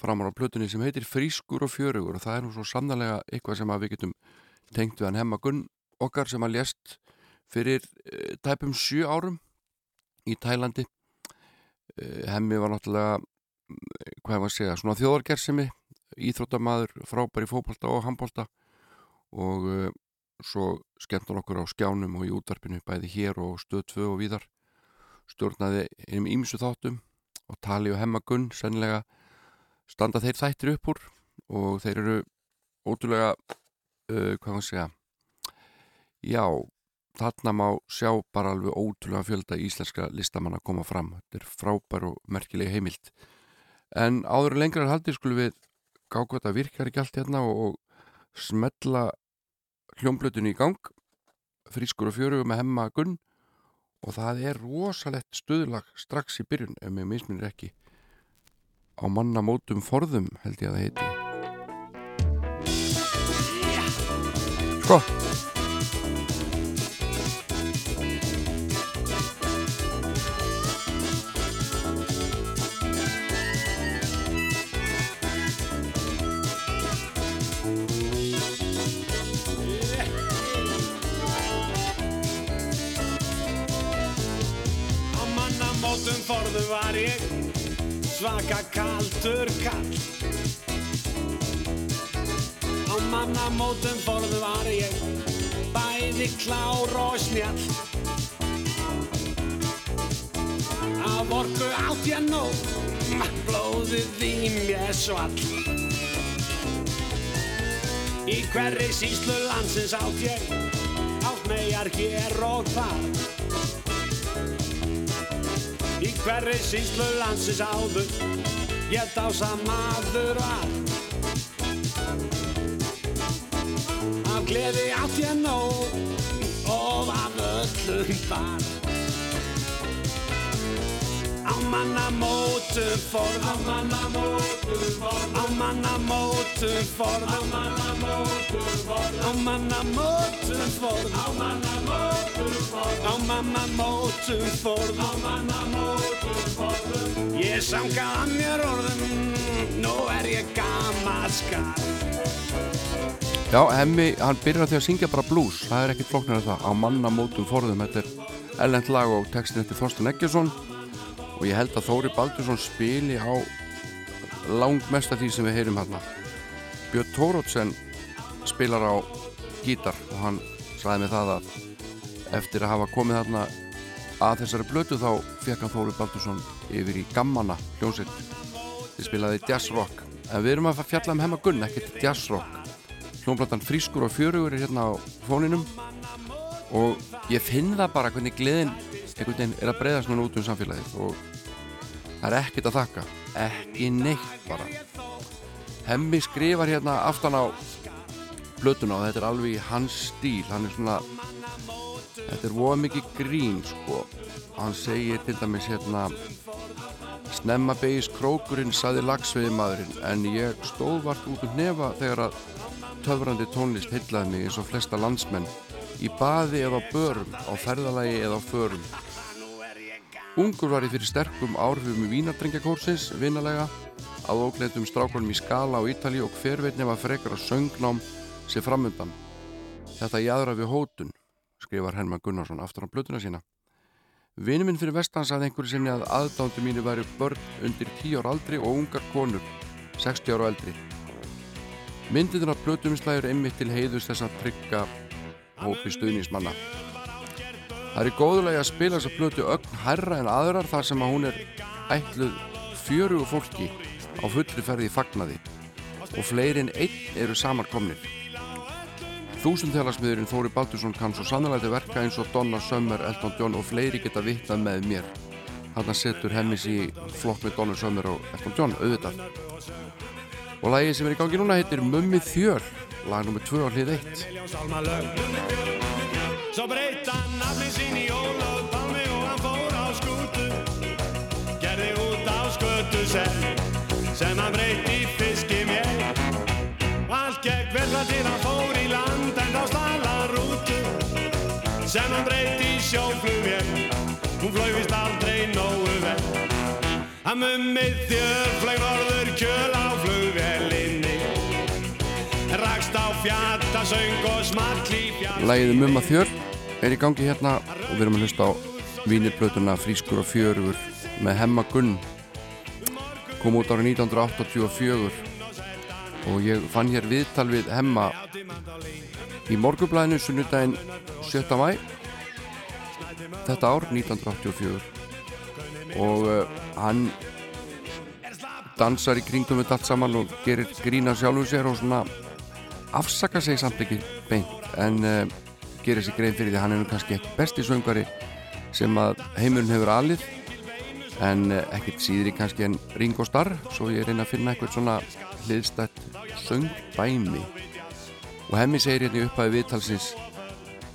framan á plötunni sem heitir Frískur og fjörugur og það er nú svo sannlega eitthvað sem að við getum tengt við hann. Hemmagunn okkar sem að lést fyrir e, tæpum sjö árum í Tælandi. E, hemmi var náttúrulega hvað er maður að segja, svona þjóðargersimi íþróttamaður, frábæri fókbalta og handbalta og uh, svo skemmt hann okkur á skjánum og í útvarpinu bæði hér og stöð 2 og víðar stjórnaði einum ímsu þáttum og tali og hemmagunn sennilega standa þeir þættir upp úr og þeir eru ótrúlega uh, hvað maður segja? Já, þarna má sjá bara alveg ótrúlega fjölda íslenska listamann að koma fram. Þetta er frábær og merkileg heimild. En áður en lengra er haldið skulum við gá hvað það virkar ekki allt hérna og, og smetla hljómblötunni í gang. Frískur og fjörugu með hemma gunn og það er rosalett stöðlag strax í byrjun ef mér misminir ekki. Á mannamótum forðum held ég að það heiti. Sko forðu var ég svaka kaldur kall. Á mannamótum forðu var ég bæði klár og snjall. Af orku átt ég nóg, blóðið í mér svall. Í hverri síslu landsins átt ég, átt megar hér og þar Í hverri síslu landsins áður, ég dása maður var Af gleði átt ég nóg. Og af öllum bar Á mannamótum forðum Á mannamótum forðum Á mannamótum forðum Á mannamótum forðum Á mannamótum forðum Á mannamótum forðum Á mannamótum forðum Á mannamótum forðum Ég samgað að mér orðum Nú er ég gammal skar Já, Hemmi, hann byrjar því að syngja bara blues. Það er ekkit flokknar en það, á mannamótum forðum þetta er ellend lag og textin eftir Þorsten Eggesson og ég held að Þóri Baldursson spili á langmest af því sem við heyrum hérna. Björn Tórótsen spilar á gítar og hann sagði mig það að eftir að hafa komið þarna að þessari blötu þá fekk hann Þóri Baldursson yfir í gammana hljónsitt þið spilaði jazz rock. En við erum að fjalla um hemma gunn, ekkert jazz rock. Hljónplatan Frískur og Fjörugur er hérna á fóninum. Og ég finn það bara hvernig gleðin einhvern veginn er að breyðast núna út um samfélagið og það er ekkert að þakka. Ekki neitt bara. Hemmi skrifar hérna aftan á blötuna og þetta er alveg í hans stíl. Hann er svona þetta er voða mikið grín sko. Hann segir til dæmis hérna snemma beigis krókurinn saði lagsveiði maðurinn en ég stóð vart út um nefa þegar að töfrandi tónlist heitlaði mig eins og flesta landsmenn. Í baði eða börum, á ferðalagi eða á förum. Ungur var ég fyrir sterkum áhrifum í Vínardrengjagórsins, vinalega, að ógleitum strákonum í Skala á Ítali og hverveitni var frekar að söngnám sér framundan. Þetta jæðra við hótun, skrifar Herman Gunnarsson aftur á blötuna sína. Vinnu minn fyrir vestan sagði einhverju sinni að aðdándu mínu væri börn undir 10 ára aldri og ungar konur, 60 ára eldri. Myndirinn af blötuminslægur einmitt til heiðus þess að trygga hópi stuðningsmanna. Það er í góðulegi að spila þessa blötu ögn hærra en aðrar þar sem að hún er ætluð fjörugu fólki á fullri ferði í fagnaði og fleiri en einn eru samarkomnir. Þúsundtjálasmiðurinn Þóri Baldursson kann svo sannlega til verka eins og Donna Summer, Elton John og fleiri geta vittað með mér. Þannig setur Hemmis í flokk með Donna Summer og Elton John, auðvitað. Og lagið sem er í gangi núna heitir Mummi Þjöl, lag nr. 2 á hlið 1. Í Ólaf Palmi og hann fór á skútu. Gerði út á skötu sem sem hann breyti í fiski mér Allt gekk vel að til hann fór í land en þá stala rútu sem hann breyti í sjóflug mér Hún flög vist aldrei nógu vel. Að mummið þjör flög norður kjöl á flugvelinni. Rakst á fjata, söng og small í fjall Lægið Mumma Þjörn er í gangi hérna og við erum að hlusta á vínirblötuna Frískur og Fjörugur með Hemma Gunn kom út árið 1984 og ég fann hér viðtal við Hemma í morgublæðinu sunnudaginn 7. mæ þetta ár 1984 og uh, hann dansar í kringum þetta allt saman og gerir grína sjálfum sér og svona afsaka sig samt ekki beint en uh, gerir sig grein fyrir því að hann er nú kannski ekki besti söngari sem að heimurinn hefur alið en uh, ekkert síðri kannski en Ringo Starr svo ég reyna að finna eitthvað svona hliðstætt söngdæmi. Og hemmi segir hérna í upphæði viðtalsins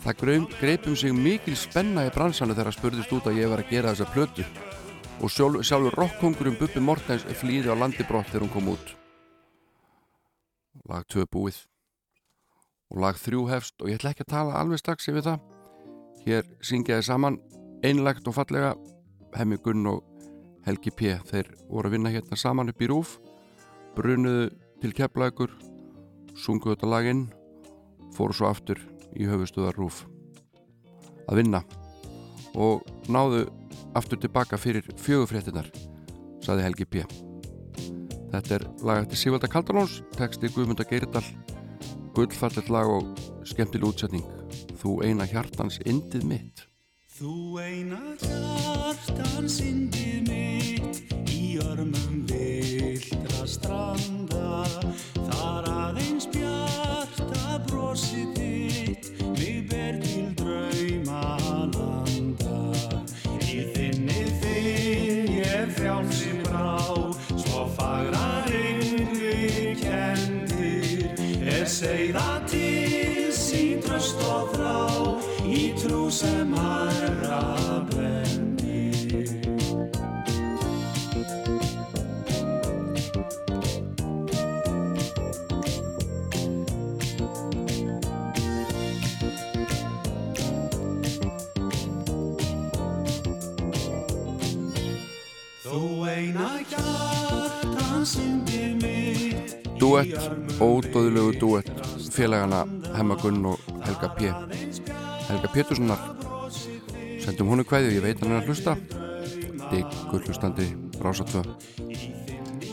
það greipum sig mikil spenna í bransanu þegar að spurðist út að ég var að gera þessa plötu. Og sjálf, sjálfur rockkongurum Bubbi Mortens flýði á landibrott þegar hún kom út. Lag 2 búið og lag 3 hefst og ég ætla ekki að tala alveg strax yfir það. Hér syngjaði saman einlegt og fallega Hemmi Gunn og Helgi P. Þeir voru að vinna hérna saman upp í rúf brunuðu til keflagur sunguðu þetta laginn fóru svo aftur í höfustuðar rúf að vinna og náðu aftur tilbaka fyrir fjögufréttinar saði Helgi P. Þetta er lag eftir Sigvalda Kaldalóns texti Guðmunda Geirdal gullfallet lag og skemmtileg útsetning. Þú eina hjartans indið mitt. Þú eina hjartans indið mitt í örmum vildra stranda. Þar aðeins bjarta brosið þitt mig ber sem herra bendir Þú eina hjartan syndir mitt Duett, ódóðilegu duett félagana Hemma Gunn og Helga P. Helga Péturssonar. Sendum honu kvæði og ég veit hann er að hlusta. Diggur hlustandi Rása 2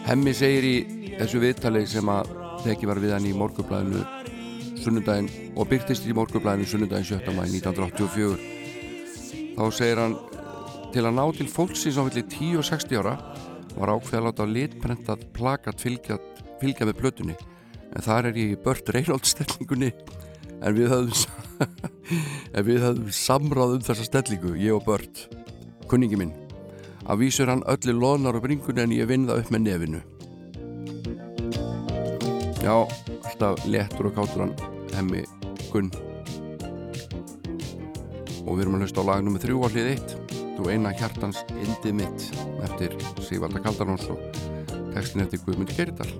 Hemmi segir í þessu viðtali sem að teki var við hann í morgublæðinu sunnudaginn og byrtist í morgublæðinu sunnudaginn 17. mæ 1984 þá segir hann til að ná til fólksins á villi 10 og 60 ára var ákveð að láta litprentað plakat fylgja, fylgja með plötunni. En þar er ég í bört reynoldsstellingunni en við höfum <laughs> en við höfum samráð um þessa stellingu ég og bört, kunningi minn. Að vísur hann öllu loðnar og bringunni en ég vinn það upp með nefinu. Já, alltaf léttur og kátur hann hemmi Gunn. Og við erum að hlusta á lag nummið þrjú á hlið eitt. Þú eina hjartans indið mitt eftir Sigvalda Kaldaróns og textin eftir Guðmundi Geirdal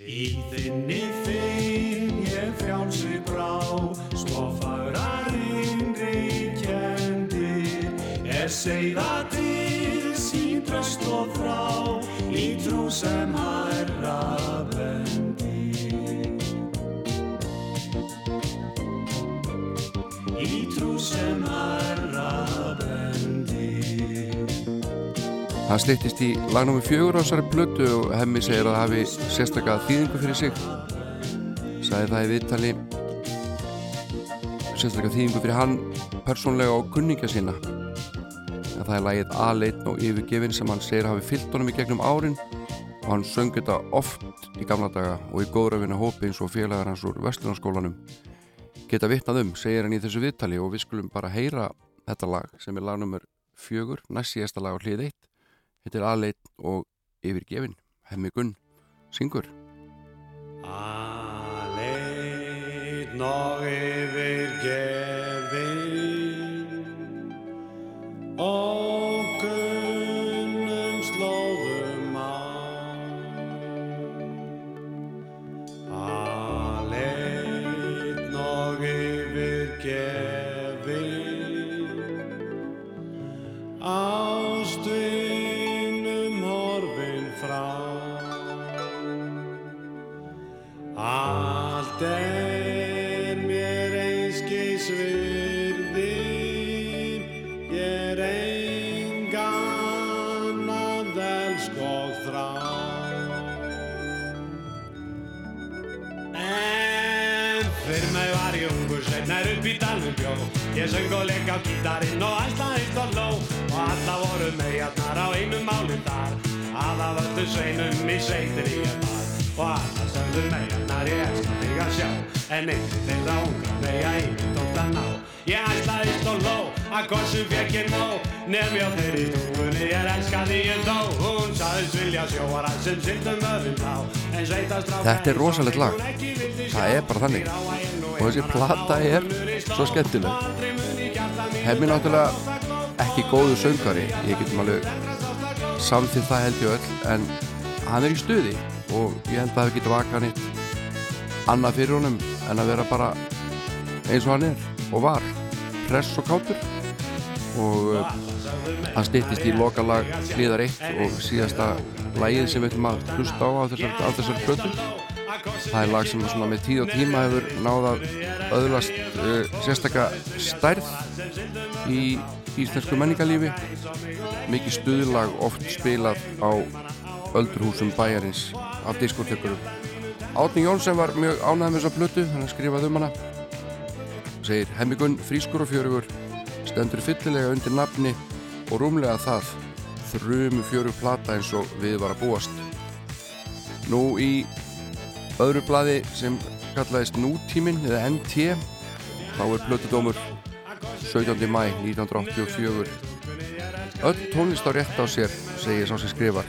Í þinni ég frjálsi brá. Svo fagrar yngri kendir Er segða til sín tröst og frá. Í trú sem herra bendir. Í trú sem herra bendir. Það stýttist í lagnum við fjögur á þessari blötu og hemmi segir að hafi sérstaklega þýðingu fyrir sig sagði það í viðtali. Sérstaklega þýðingu fyrir hann persónlega og kunninga sína. En það er lagið A-leitn og yfirgefin sem hann segir hafi fyllt honum í gegnum árin. Og hann söng þetta oft í gamla daga og í góðrafina hópi eins og félagar hans úr Vestlunarskólanum geta vitnað um, segir hann í þessu viðtali og við skulum bara heyra þetta lag sem er lagnumur fjögur, næst síðasta lag á hlið eitt. Þetta er aðleit og yfirgefin. Hemmi Gunn, syngur. Aleinn og yfirgefin og einnig þeirra ungra mega einu tótt að ná Ég ætlaðist og ló að korsum fekk ég nóg Nefn ég á þeirri stúfunni ég elskaði ég þó Hún saðist vilja sjóara sem sildum öðum þá En sveitastráka Þetta er rosalegt lag. Það er bara þannig. Og þessi plata er svo skemmtileg. Hemmi náttúrulega ekki góðu söngari. Ég getum alveg samþýtt það held ég öll. En hann er í stuði og ég held að það geta vaka nýtt annað fyrir honum en að vera bara eins og hann er og var press og kátur. Og uh, hann styttist í lokalag hliðar eitt og síðasta lagið sem við ætlum að hlusta á á þessar, þessar plötu það er lag sem með tíð og tíma hefur náð að öðlast uh, sérstakka stærð í íslensku menningarlífi. Mikið stuðlag oft spilað á öldurhúsum bæjarins af diskotekurum Átni Jónsson var mjög ánægð með þessa plötu þannig að skrifaði um hana. Segir Hemmigun frískur og fjörugur stendur fyllilega undir nafni og rúmlega það þrjumu fjöru plata eins og við var að búast. Nú í öðru bladi sem kallaðist Nútímin eða NT þá er plötudómur 17. mæ 1984 öll tónlist á rétt á sér segir sá sem skrifar.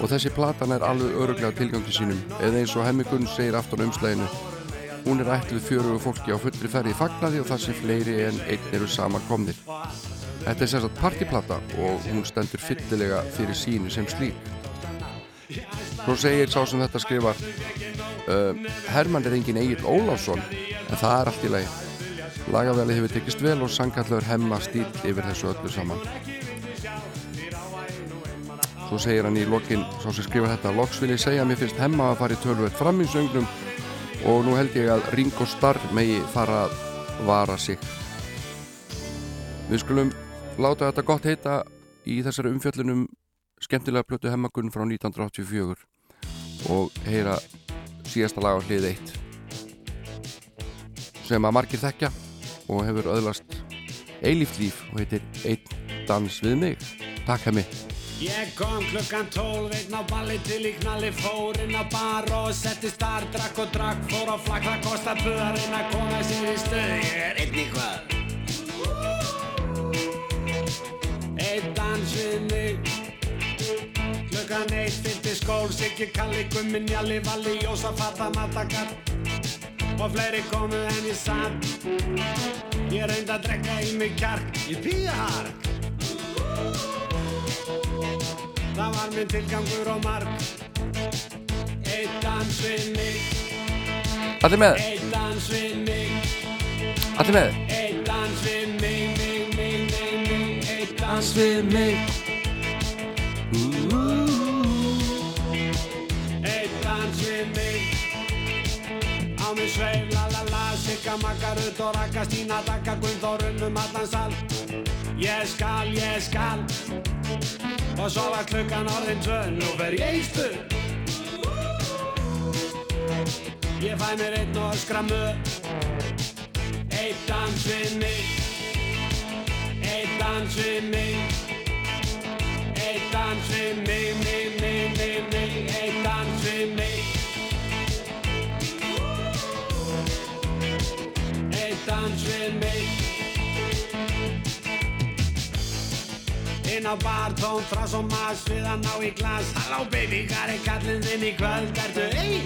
Og þessi platan er alveg öruglega tilgangi sínum eða eins og Hemmigun segir aftur á umslæginu hún er ætluð fjörugu fólki á fullri ferri í fagnaði og það sé fleiri en einn eru sama komnir. Þetta er sérstaklega partiplata og hún stendur fyllilega fyrir sínu sem slík. Svo segir sá sem þetta skrifar uh, Herman er engin Egil Ólásson en það er allt í lagi. Lagaveli hefur tekist vel og sangallur hemma stíl yfir þessu öllu saman. Svo segir hann í lokin, svo sem skrifar þetta, Loks vil ég segja að mér finnst hemma að fara í tölvöld fram í söngnum og nú held ég að Ringo Starr megi fara að vara sig. Við skulum láta þetta gott heita í þessari umfjöllunum skemmtilega plötu hemmagunn frá 1984 og heyra síðasta lag á hlið 1 sem að margir þekkja og hefur öðlast eilíft líf og heitir Einn dans við mig Takk hemmi Ég kom klukkan tólf, einn á balli til í knalli fór inn á bar og settist þar, drakk og drakk, fór á flakk, það kostar buðarinn að koma sér í stöð, ég er einn í hvað. Einn dans við mig, klukkan eitt, fylgti skól, Siggi, Kalli, Gummi, Njalli, Valli, Jósa, Fata, Matakar og fleiri komu en ég satt. Ég reyndi að drekka í mig kjark, ég pýði hark. Það var minn tilgangur og marg Eitt dans við mig. Allir með? Eitt dans við mig. Allir með? Eitt dans við mig, mig, mig, mig, mig. Eitt dans við mig. Eitt dans við mig. Á mig sveif, la la la Sigga, Magga, Rutt og Raka Stína, Dakka, Gunnþórun um allan sal. Ég skal, ég skal Og svo var klukkan orðin tvö, nú fer ég í stuð Ég fæ mér einn og öskra mög Eitt dans við mig. Eitt dans við mig. Eitt dans við mig, mig, mig, mig, mig. Eitt dans við mig. Eitt dans við mig Inn á bar, tón, þrás og mas við að ná í glas Halló baby, hvað er kallinn þinn í kvöld? Ertu ein?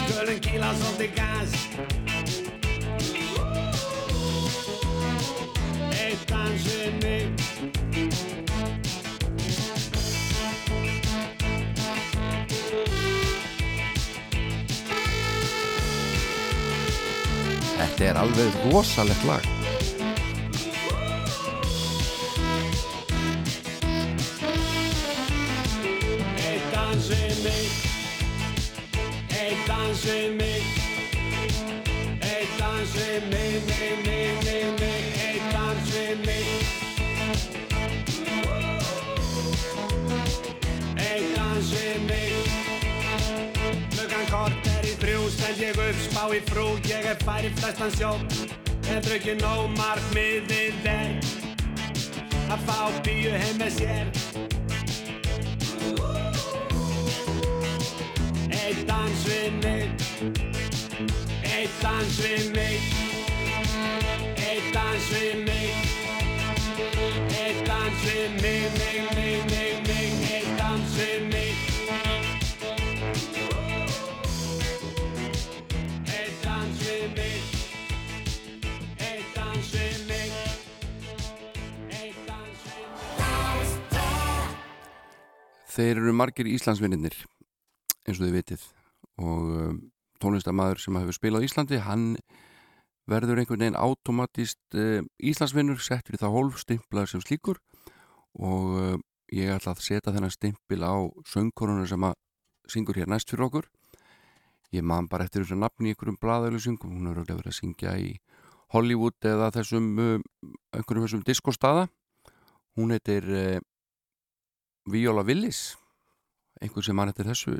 Skulum kýla svolítið gas Eitt dans við mig Þetta er alveg rosalegt lag dans við mig Eitt dans við mig, mig, mig, mig, mig Eitt dans við mig Eitt dans við mig Klukkan kort er í þrjú Stend ég upp, spá í frú Ég er færi flestan sjó Hef drukkið nóg markmiðið er Að fá bíu heim með sér dans við mig Eitt dans við mig Eitt dans við mig Eitt dans við mig, mig, mig, mig, mig Eitt dans við mig Eitt dans við mig Eitt dans við mig Eitt dans við mig Þeir eru margir Íslandsvinninir eins og þið vitið og um, tónlistamæður sem hefur spilað á Íslandi hann verður einhvern veginn automatist uh, Íslandsvinnur settur í það hólf stimplaður sem slíkur. Og uh, ég ætla að setja þennan stimpil á söngkorunum sem að syngur hér næst fyrir okkur. Ég man bara eftir þessu nafni í einhverjum bladauðlusingum, hún er verið að syngja í Hollywood eða þessum einhverjum þessum diskostaða. Hún heitir Viola Willis. Einhvern sem hann heitir þessu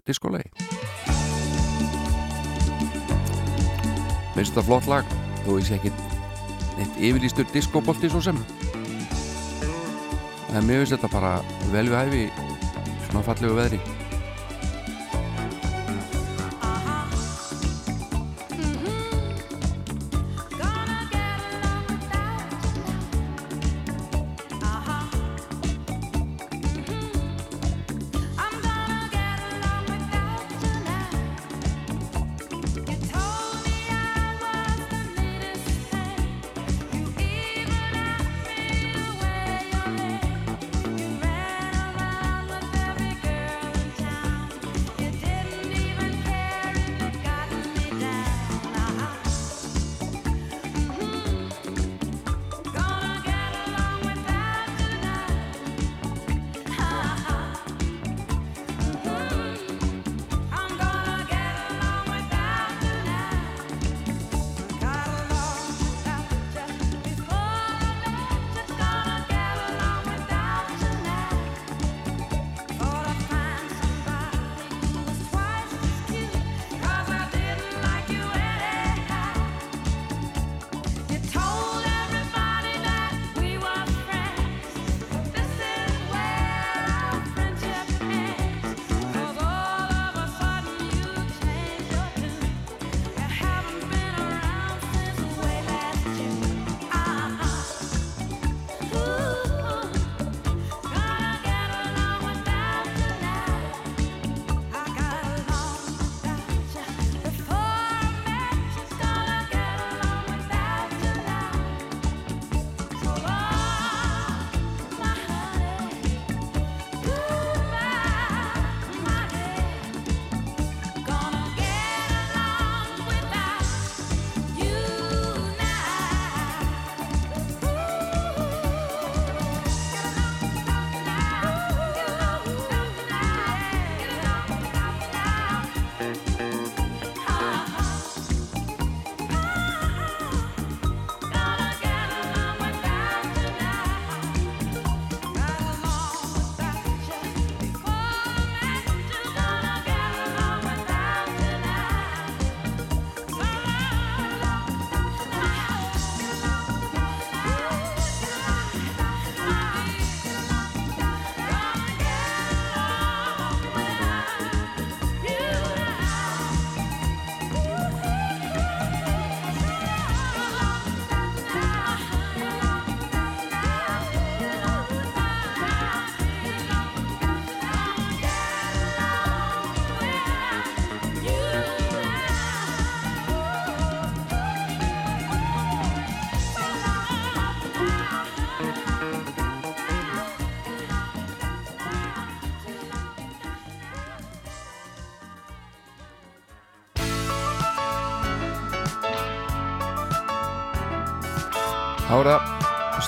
diskólegi minnst þetta flott lag. Þó ég sé ekki neitt yfirlýstur diskóbolti svo sem. En mér finnst þetta bara vel við hæfi svona fallegu veðri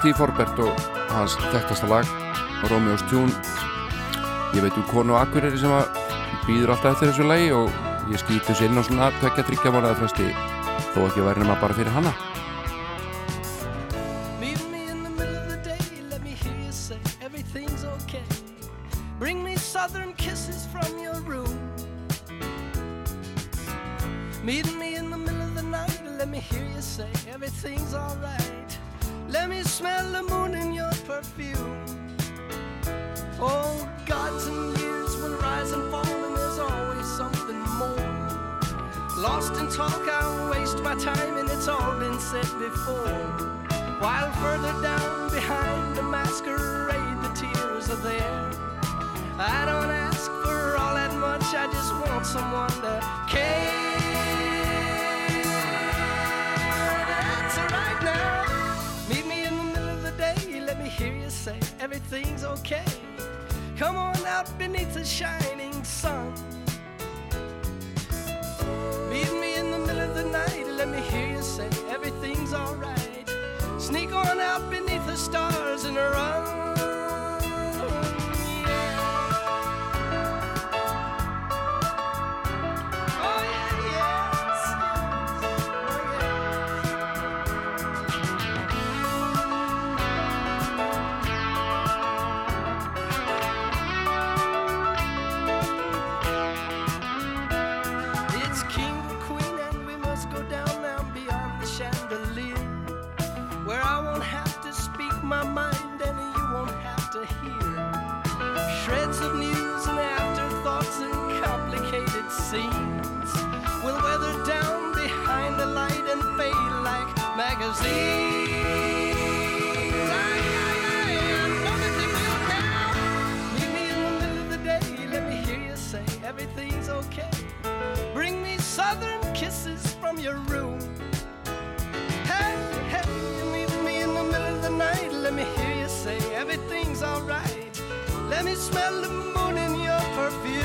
Steve Forbert og hans þekktasta lag Romeo's Tune. Ég veit um konu og akkuriri sem að býður alltaf eftir þessu lagi og ég skýti þessu inn á svona tvekja tryggja mánuða fresti þó ekki væri nema bara fyrir hanna before. While further down behind the masquerade, the tears are there. I don't ask for all that much, I just want someone to care. That's right now. Meet me in the middle of the day, let me hear you say everything's okay. Come on out beneath the shining sun. Meet me in the middle of the night, let me hear you say everything's alright. Sneak on out beneath the stars and run. from your room. Hey, hey, you meet me in the middle of the night. Let me hear you say everything's alright. Let me smell the moon in your perfume.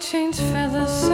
change feathers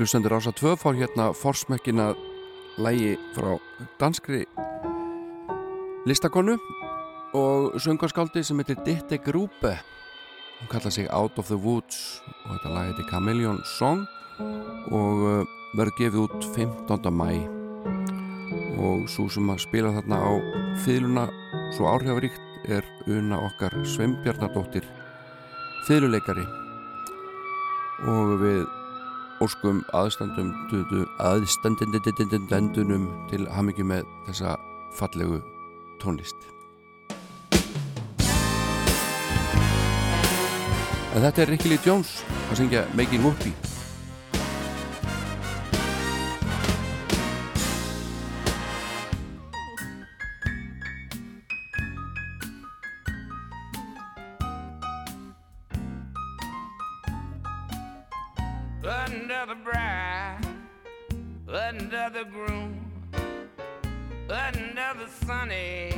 Hlustendur ása 2 fór hérna forsmekkina lægi frá danskri listakonu og sungarskaldi sem heitir Ditte Grúpe hún kallaði sig Out of the Woods og þetta lag heitir Chameleon Song og eh, verður gefið út 15. mæ og svo sem að spila þarna á fyluna svo áhrifaríkt er una okkar Sveinbjarnardóttir fyluleikari og við óskum aðstandendendendendendunum til hamingi með þessa fallegu tónlist. En þetta er Ricky Lee Jones að syngja Making Whoopi the sunny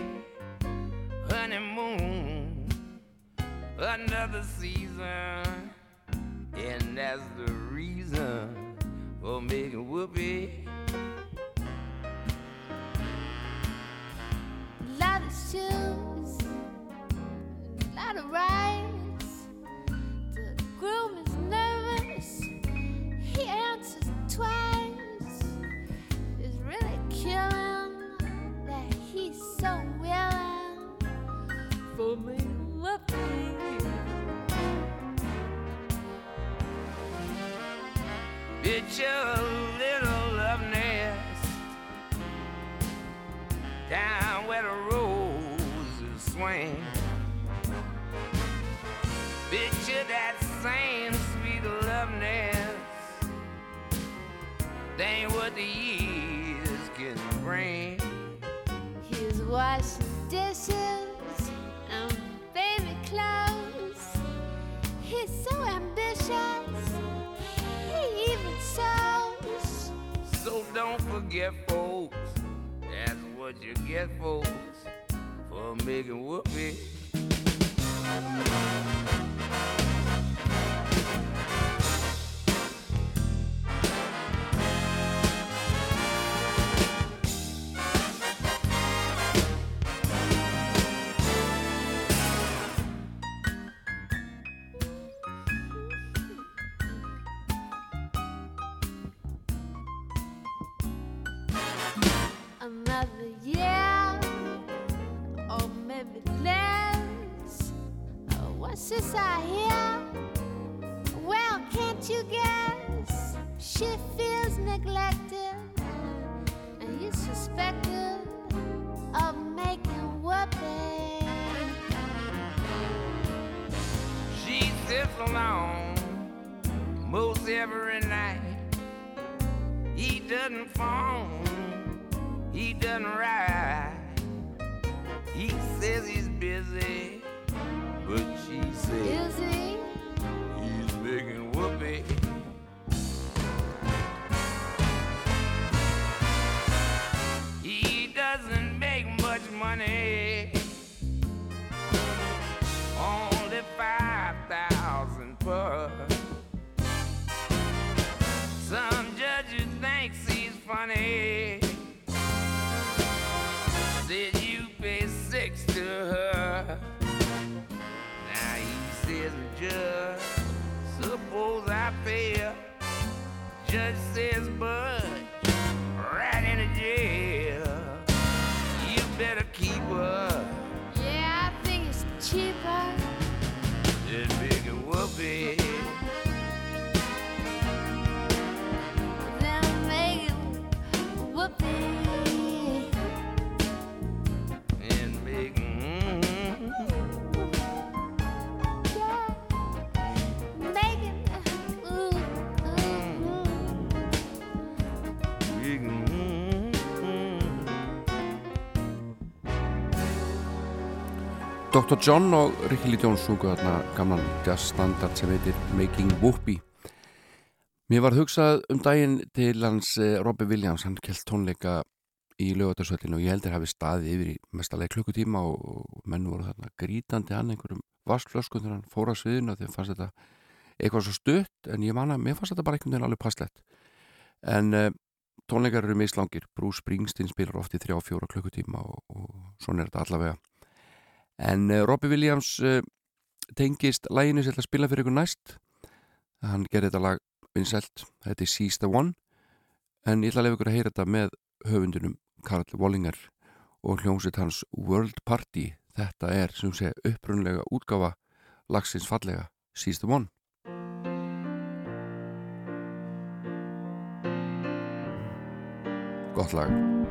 honeymoon, the season, and that's the reason for making whoopee. lot of shoes, a lot of rides. The groom is nervous. He answers twice. It's really killing for me to look Picture a little love nest down where the roses swing. Picture that same sweet love nest. Ain't what the years can bring. He's washing dishes clothes. He's so ambitious. He even sews. So don't forget, folks. That's what you get, folks, for making whoopee. Dr. John og Ricky Lee Jones sungu þarna gamlan jazzstandard sem heitir Making Whoopee Mér var hugsað um daginn til hans eh, Robbie Williams, hann kelt tónleika í lögatarsvöldinu og ég heldur hafi staðið yfir í mestalega klukkutíma og, menn voru þarna grítandi hann einhverjum vaskflöskun þegar hann fór að sviðinu þegar fannst þetta eitthvað svo stutt en ég man að mér fannst þetta bara einhvern veginn alveg passlegt. En uh, tónleikar eru mislangir. Bruce Springsteen spilar oft í þrjá fjóra klukkutíma og, og svona er þetta allavega en eh, Robbie Williams eh, tengist læginu sem ég ætla að spila fyrir ykkur næst. Hann gerði þetta lag vinselt, þetta er Seize the One. En ég ætla að lefa ykkur að heyra þetta með höfundunum Karl Wallinger og hljómsitt hans World Party. Þetta er sem sé upprunlega útgafa lagsins fallega Seize the One. Gott lag.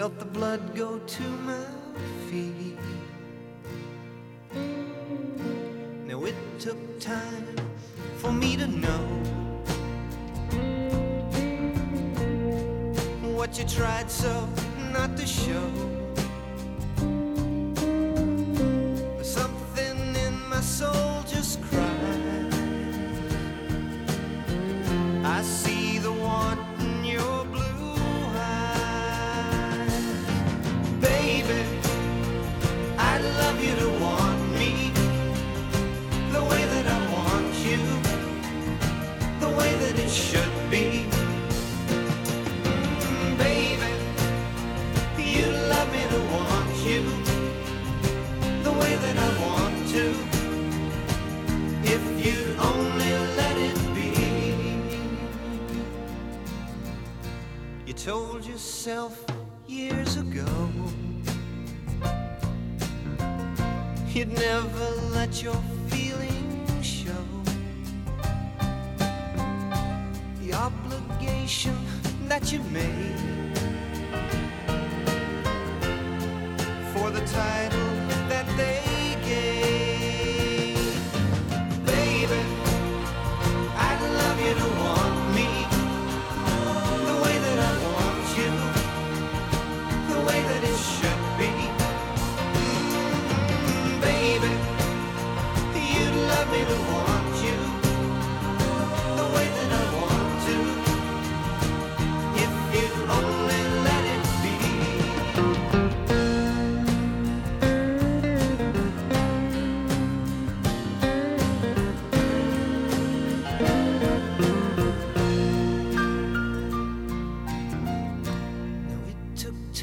Felt the blood go to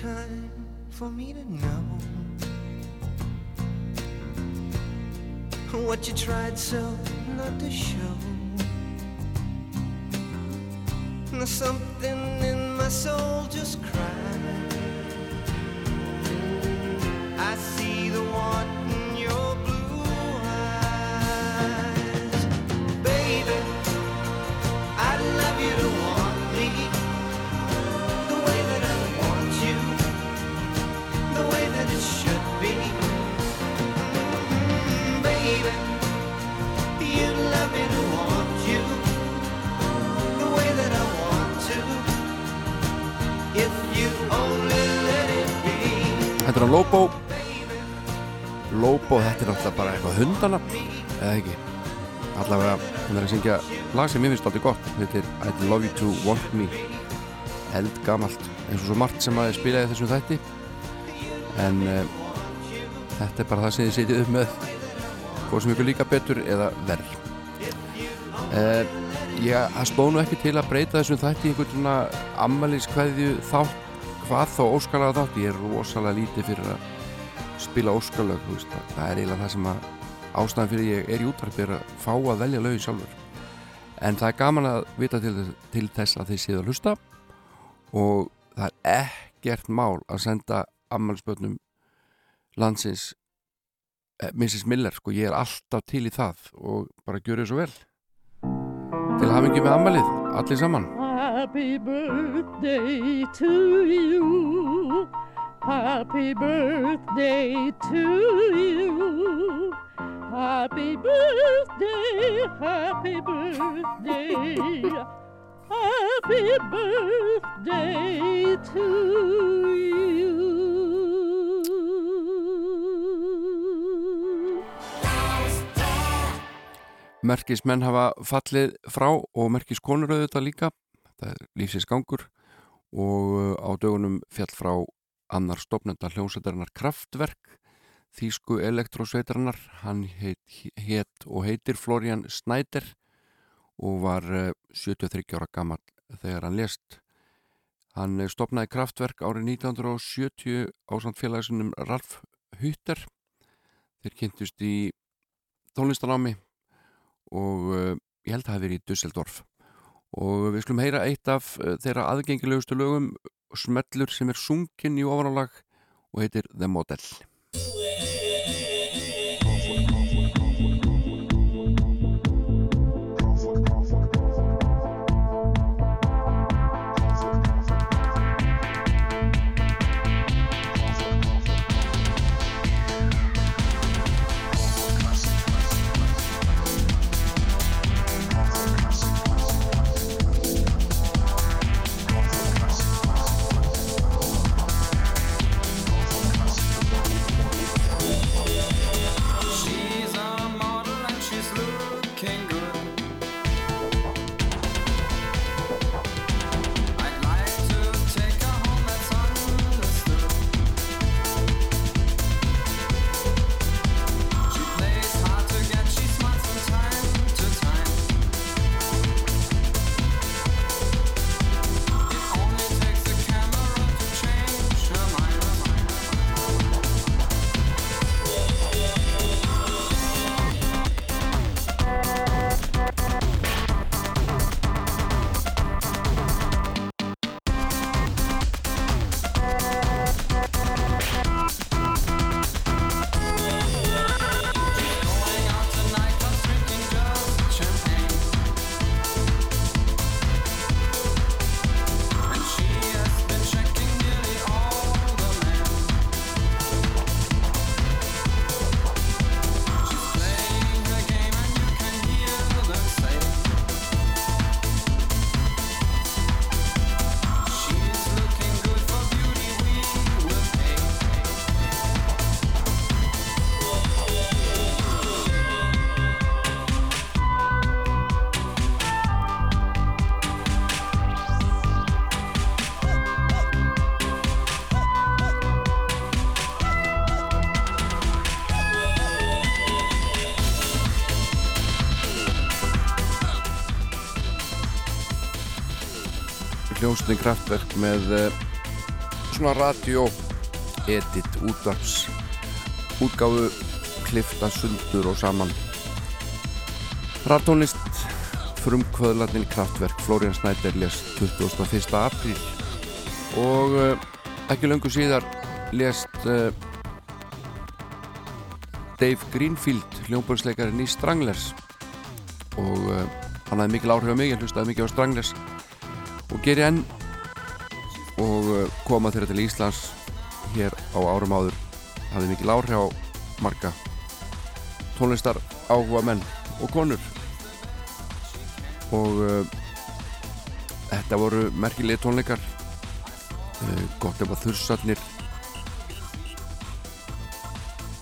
time for me to know what you tried so not to show. Something in my soul just cried. Er hann Lobo Lobo, þetta er alltaf bara eitthvað hundana eða ekki? Allavega, hann er að syngja lag sem ég finnst alltaf gott. Þetta er I'd Love You To Want Me. Held gamalt eins og svo margt sem að spilaði þessum þætti. En uh, þetta er bara það sem þið sitið upp með. Hvað sem ykkur líka betur eða verð uh, ég það stóð nú ekki til að breyta þessum þætti einhvern svona ammæliskveðju þátt hvað þá óskalega þátt? Ég er rosalega lítið fyrir að spila veist, það er eiginlega það sem að ástæðan fyrir ég er í útvarpi er að fá að velja lögi sjálfur. En það er gaman að vita til, til þess að þið séu að hlusta. Og það er ekkert mál að senda ammælspötnum landsins eh, Mrs. Miller, sko, ég er alltaf til í það og bara gjöru svo vel. Til hafingi með ammælið allir saman Happy birthday to you. Happy birthday to you. Happy birthday, happy birthday. Happy birthday to you. merkismenn hafa fallið frá og merkiskonur auðvitað líka það er lífsins gangur og uh, á dögunum fjall frá annar stopnenda hljómsveitarinnar Kraftwerk þýsku elektrósveitarinnar. Hann heit, heit og heitir Florian Snæder og var uh, 73 ára gammal þegar hann lést. Hann uh, stopnaði Kraftwerk árið 1970 á samt félagsinnum Ralf Hutter þeir kynntust í tónlistanámi og uh, ég held að það hafi verið í Dusseldorf og við skulum heyra eitt af uh, þeirra aðgengilegustu lögum smellur sem er sungin í ofanálag og heitir The Model hljómsnið kraftverk með uh, svona radio edit útvarps útgáfu klifta sundur og saman Rattónlist frumkvöðlarnir kraftverk Florian Snæder lést 21. apríl og uh, ekki löngu síðar lést uh, Dave Greenfield hljómbörsleikarinn í Stranglers og hann hafði mikil áhrif á mig, ég hlustaði mikið á Stranglers og geri enn og uh, koma þeirra til Íslands hér á árum áður hafði mikil áhrif á marga tónlistar áhuga menn og konur. Og uh, þetta voru merkilegi tónleikar uh, gott ef að þursarnir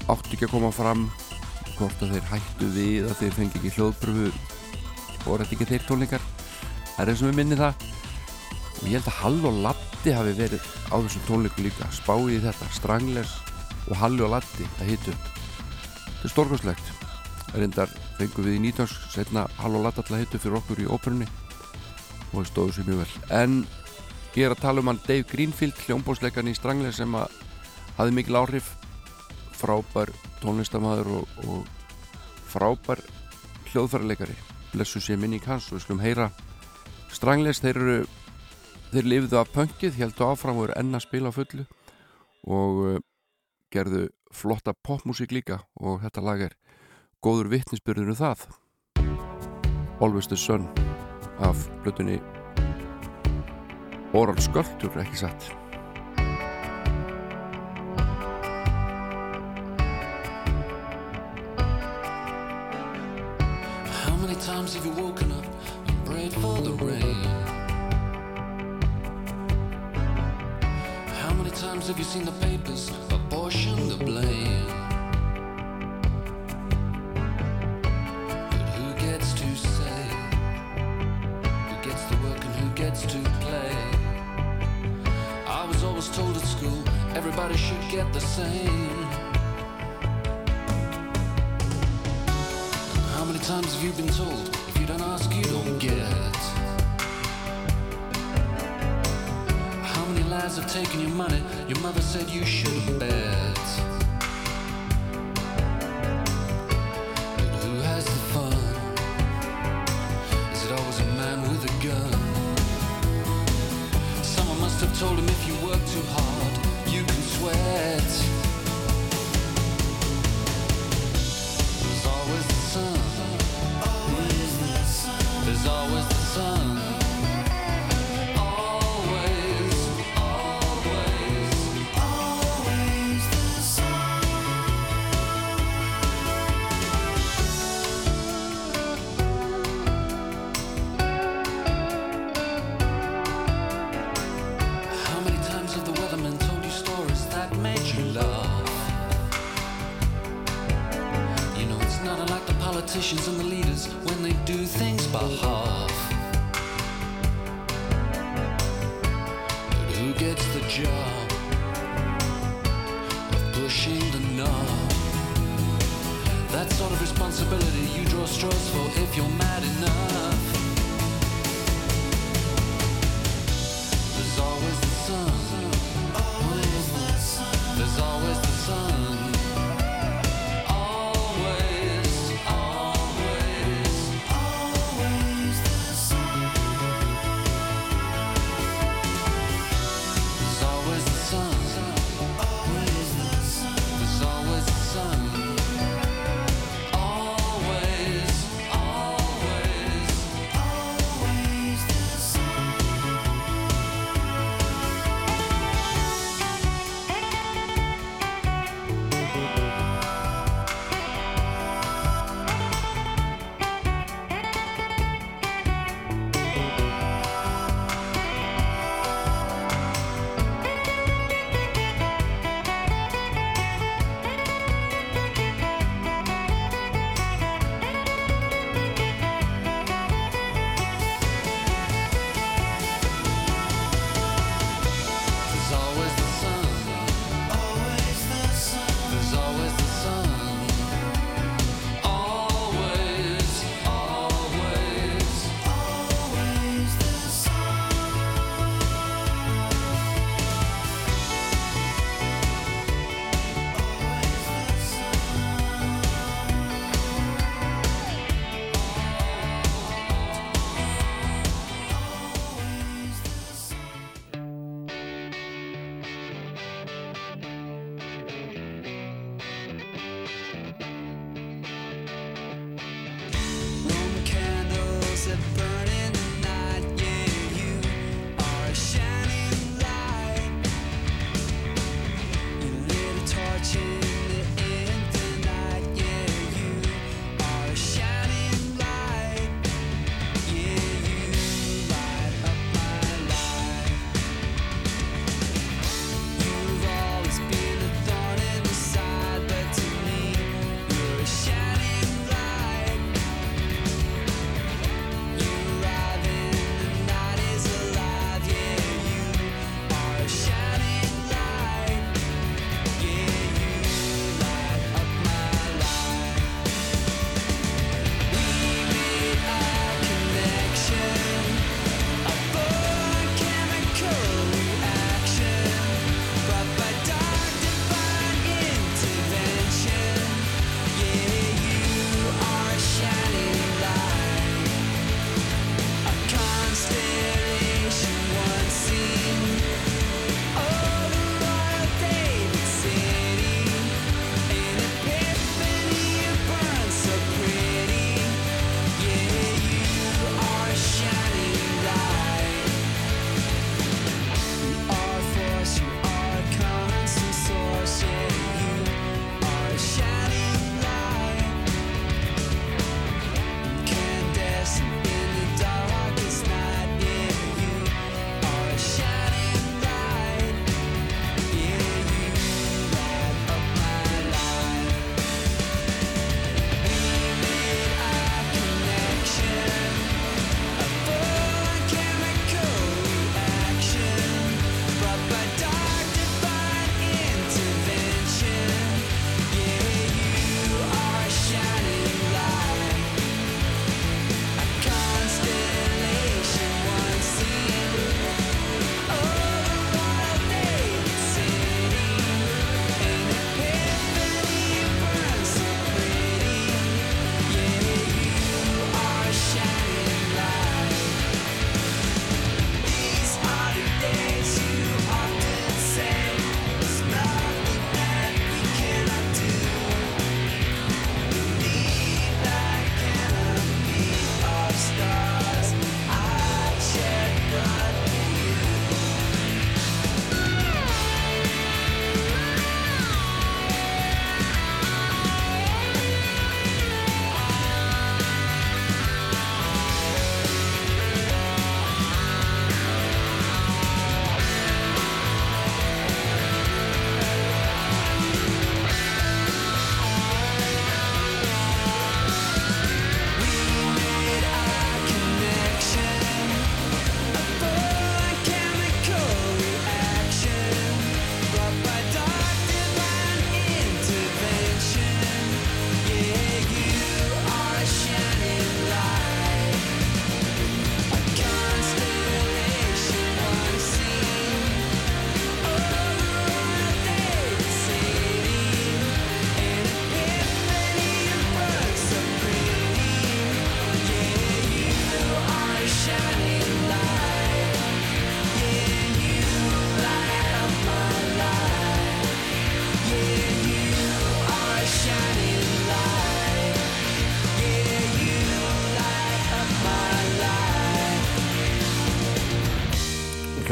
áttu ekki að koma fram hvort að þeir hættu við að þeir fengi ekki hljóðpröfu og þetta ekki þeir tónleikar? Það er eins og við minni það. Og ég held að Hall og Latti hafi verið á þessum tónleiku líka. Spáið í þetta, Stranglers og Halli og Latti að hitu. Þetta er stórkostlegt. Reyndar fengum við í nýtans setna Hall og Latti alltaf hitu fyrir okkur í óperunni. Og það stóðu sér mjög vel. En ég er að tala um hann Dave Greenfield hljómbósleikan í Stranglers sem að hafi mikil áhrif. Frábær tónlistamæður og, og frábær hljóðfærarleikari blessu sé minning hans og við skulum heyra Stranglers, þeir eru þeir lifiðu af pöngið, heldu áfram og eru enn að spila fullu og uh, gerðu flotta popmusík líka og þetta lag er góður vittnisbyrður um það Always the Sun af blutunni Oral Sculpture, ekki satt How many times have you woken up and prayed for the rain? Times have you seen the papers apportion the blame? But who gets to say? Who gets to work and who gets to play? I was always told at school everybody should get the same. How many times have you been told if you don't ask, you don't get? Lies have taken your money? Your mother said you shouldn't bet.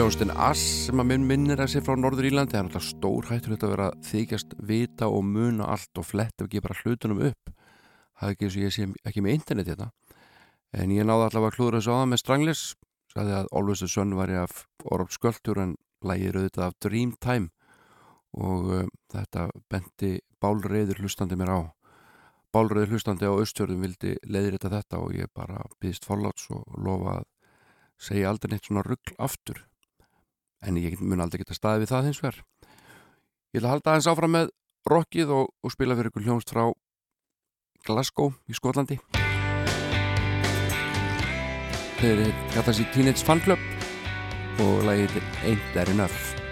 Hljóðustinn Ass sem að minn minnir að sé frá Norður Írlandi. Það er náttúrulega stór hættur að vera þykjast vita og muna allt og fletta ekki bara hlutunum upp. Það er ekki eins og ég sé ekki með internet hérna. En ég náði allavega að klúður þessu það með Stranglis sagði að Always the Sun var ég af Orop Sköldur en lægir auðvitað af Dreamtime. Og uh, þetta benti bálreiður hlustandi mér á. Bálreiður hlustandi á Östjörðum vildi leiðir þetta og ég bara býðist forláts og lofa segja aldrei neitt svona ruggl aftur en ég mun aldrei geta staðið við það hins vegar. Ég að halda aðeins áfram með rockið og, og spila fyrir ykkur hljónst frá Glasgow í Skotlandi. Þeir kalla sér Teenage Fan Club og lagið Ain't There Enough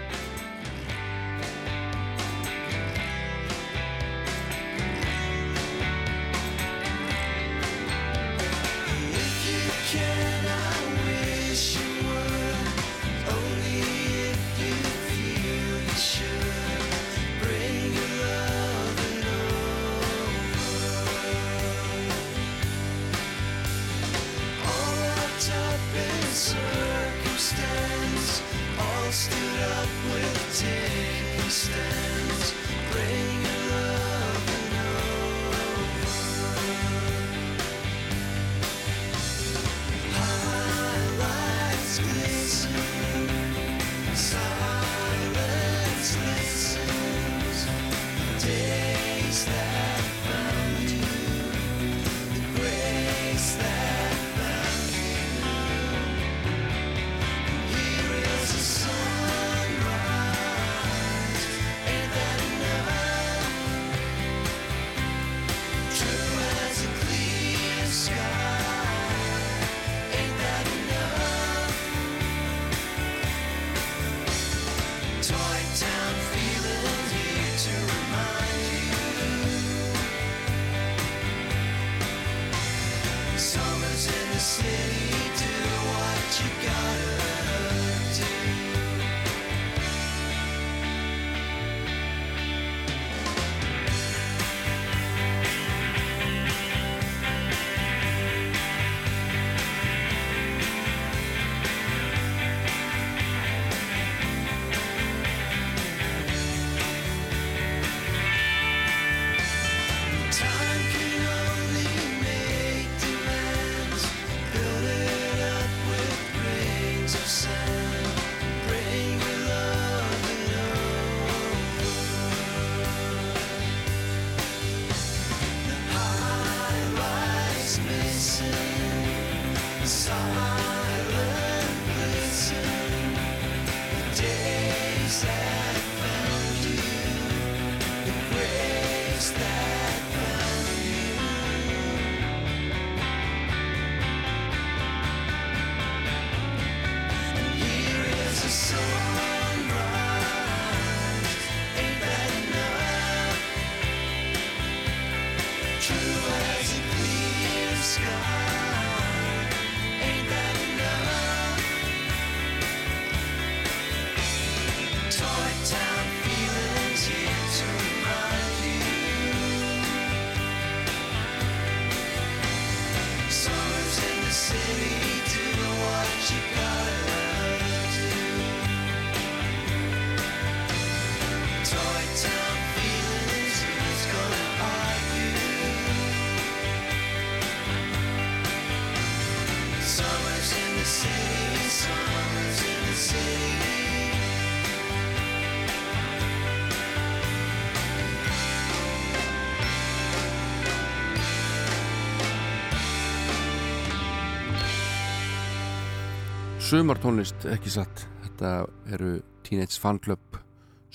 Sumartónlist, ekki satt? Þetta eru Teenage Fan Club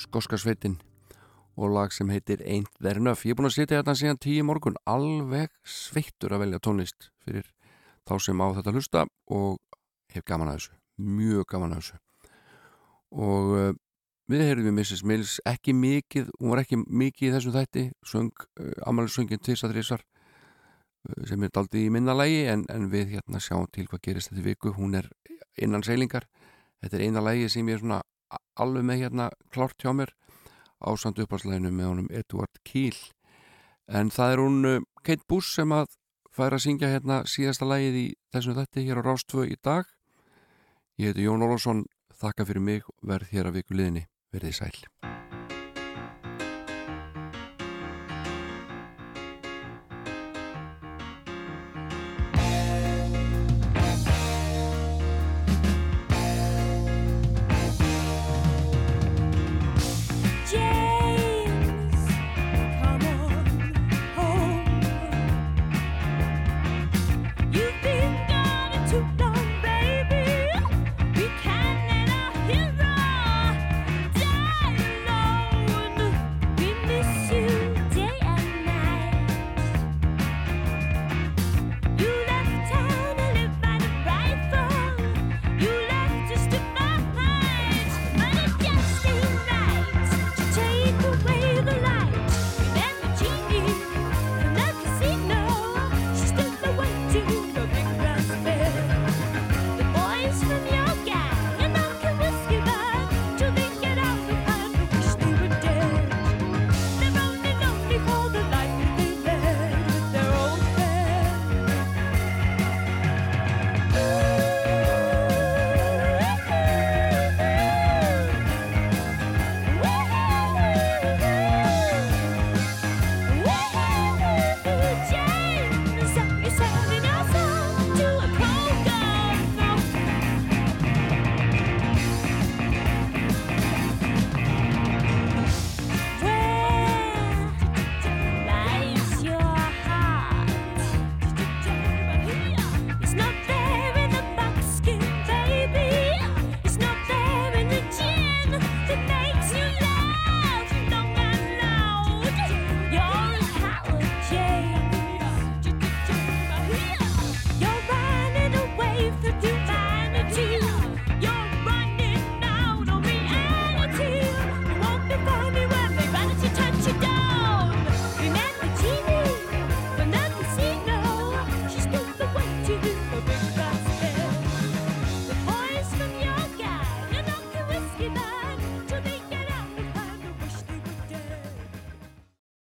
Skoskarsveitin og lag sem heitir Ain't There Enough. Ég er búin að sitja þetta síðan tíu morgun alveg sveittur að velja tónlist fyrir þá sem á þetta hlusta og hef gaman að þessu mjög gaman að þessu. Og uh, við heyrðum við Mrs. Mills ekki mikið, hún var ekki mikið í þessum þætti, söng uh, amalisöngin tvisar þrísar uh, sem er daldið í minna lægi en, en við hérna sjáum til hvað gerist þetta viku. Hún er innan seilingar. Þetta er eina lægi sem ég er svona alveg með hérna klárt hjá mér ásand upphalsleginu með honum Edward Keel en það er hún uh, Kate Bush sem að færa að syngja hérna síðasta lægið í þessum þætti hér á Rástvö í dag. Ég heiti Jón Ólafsson. Þakka fyrir mig verð hér að viku liðinni. Verðið sæl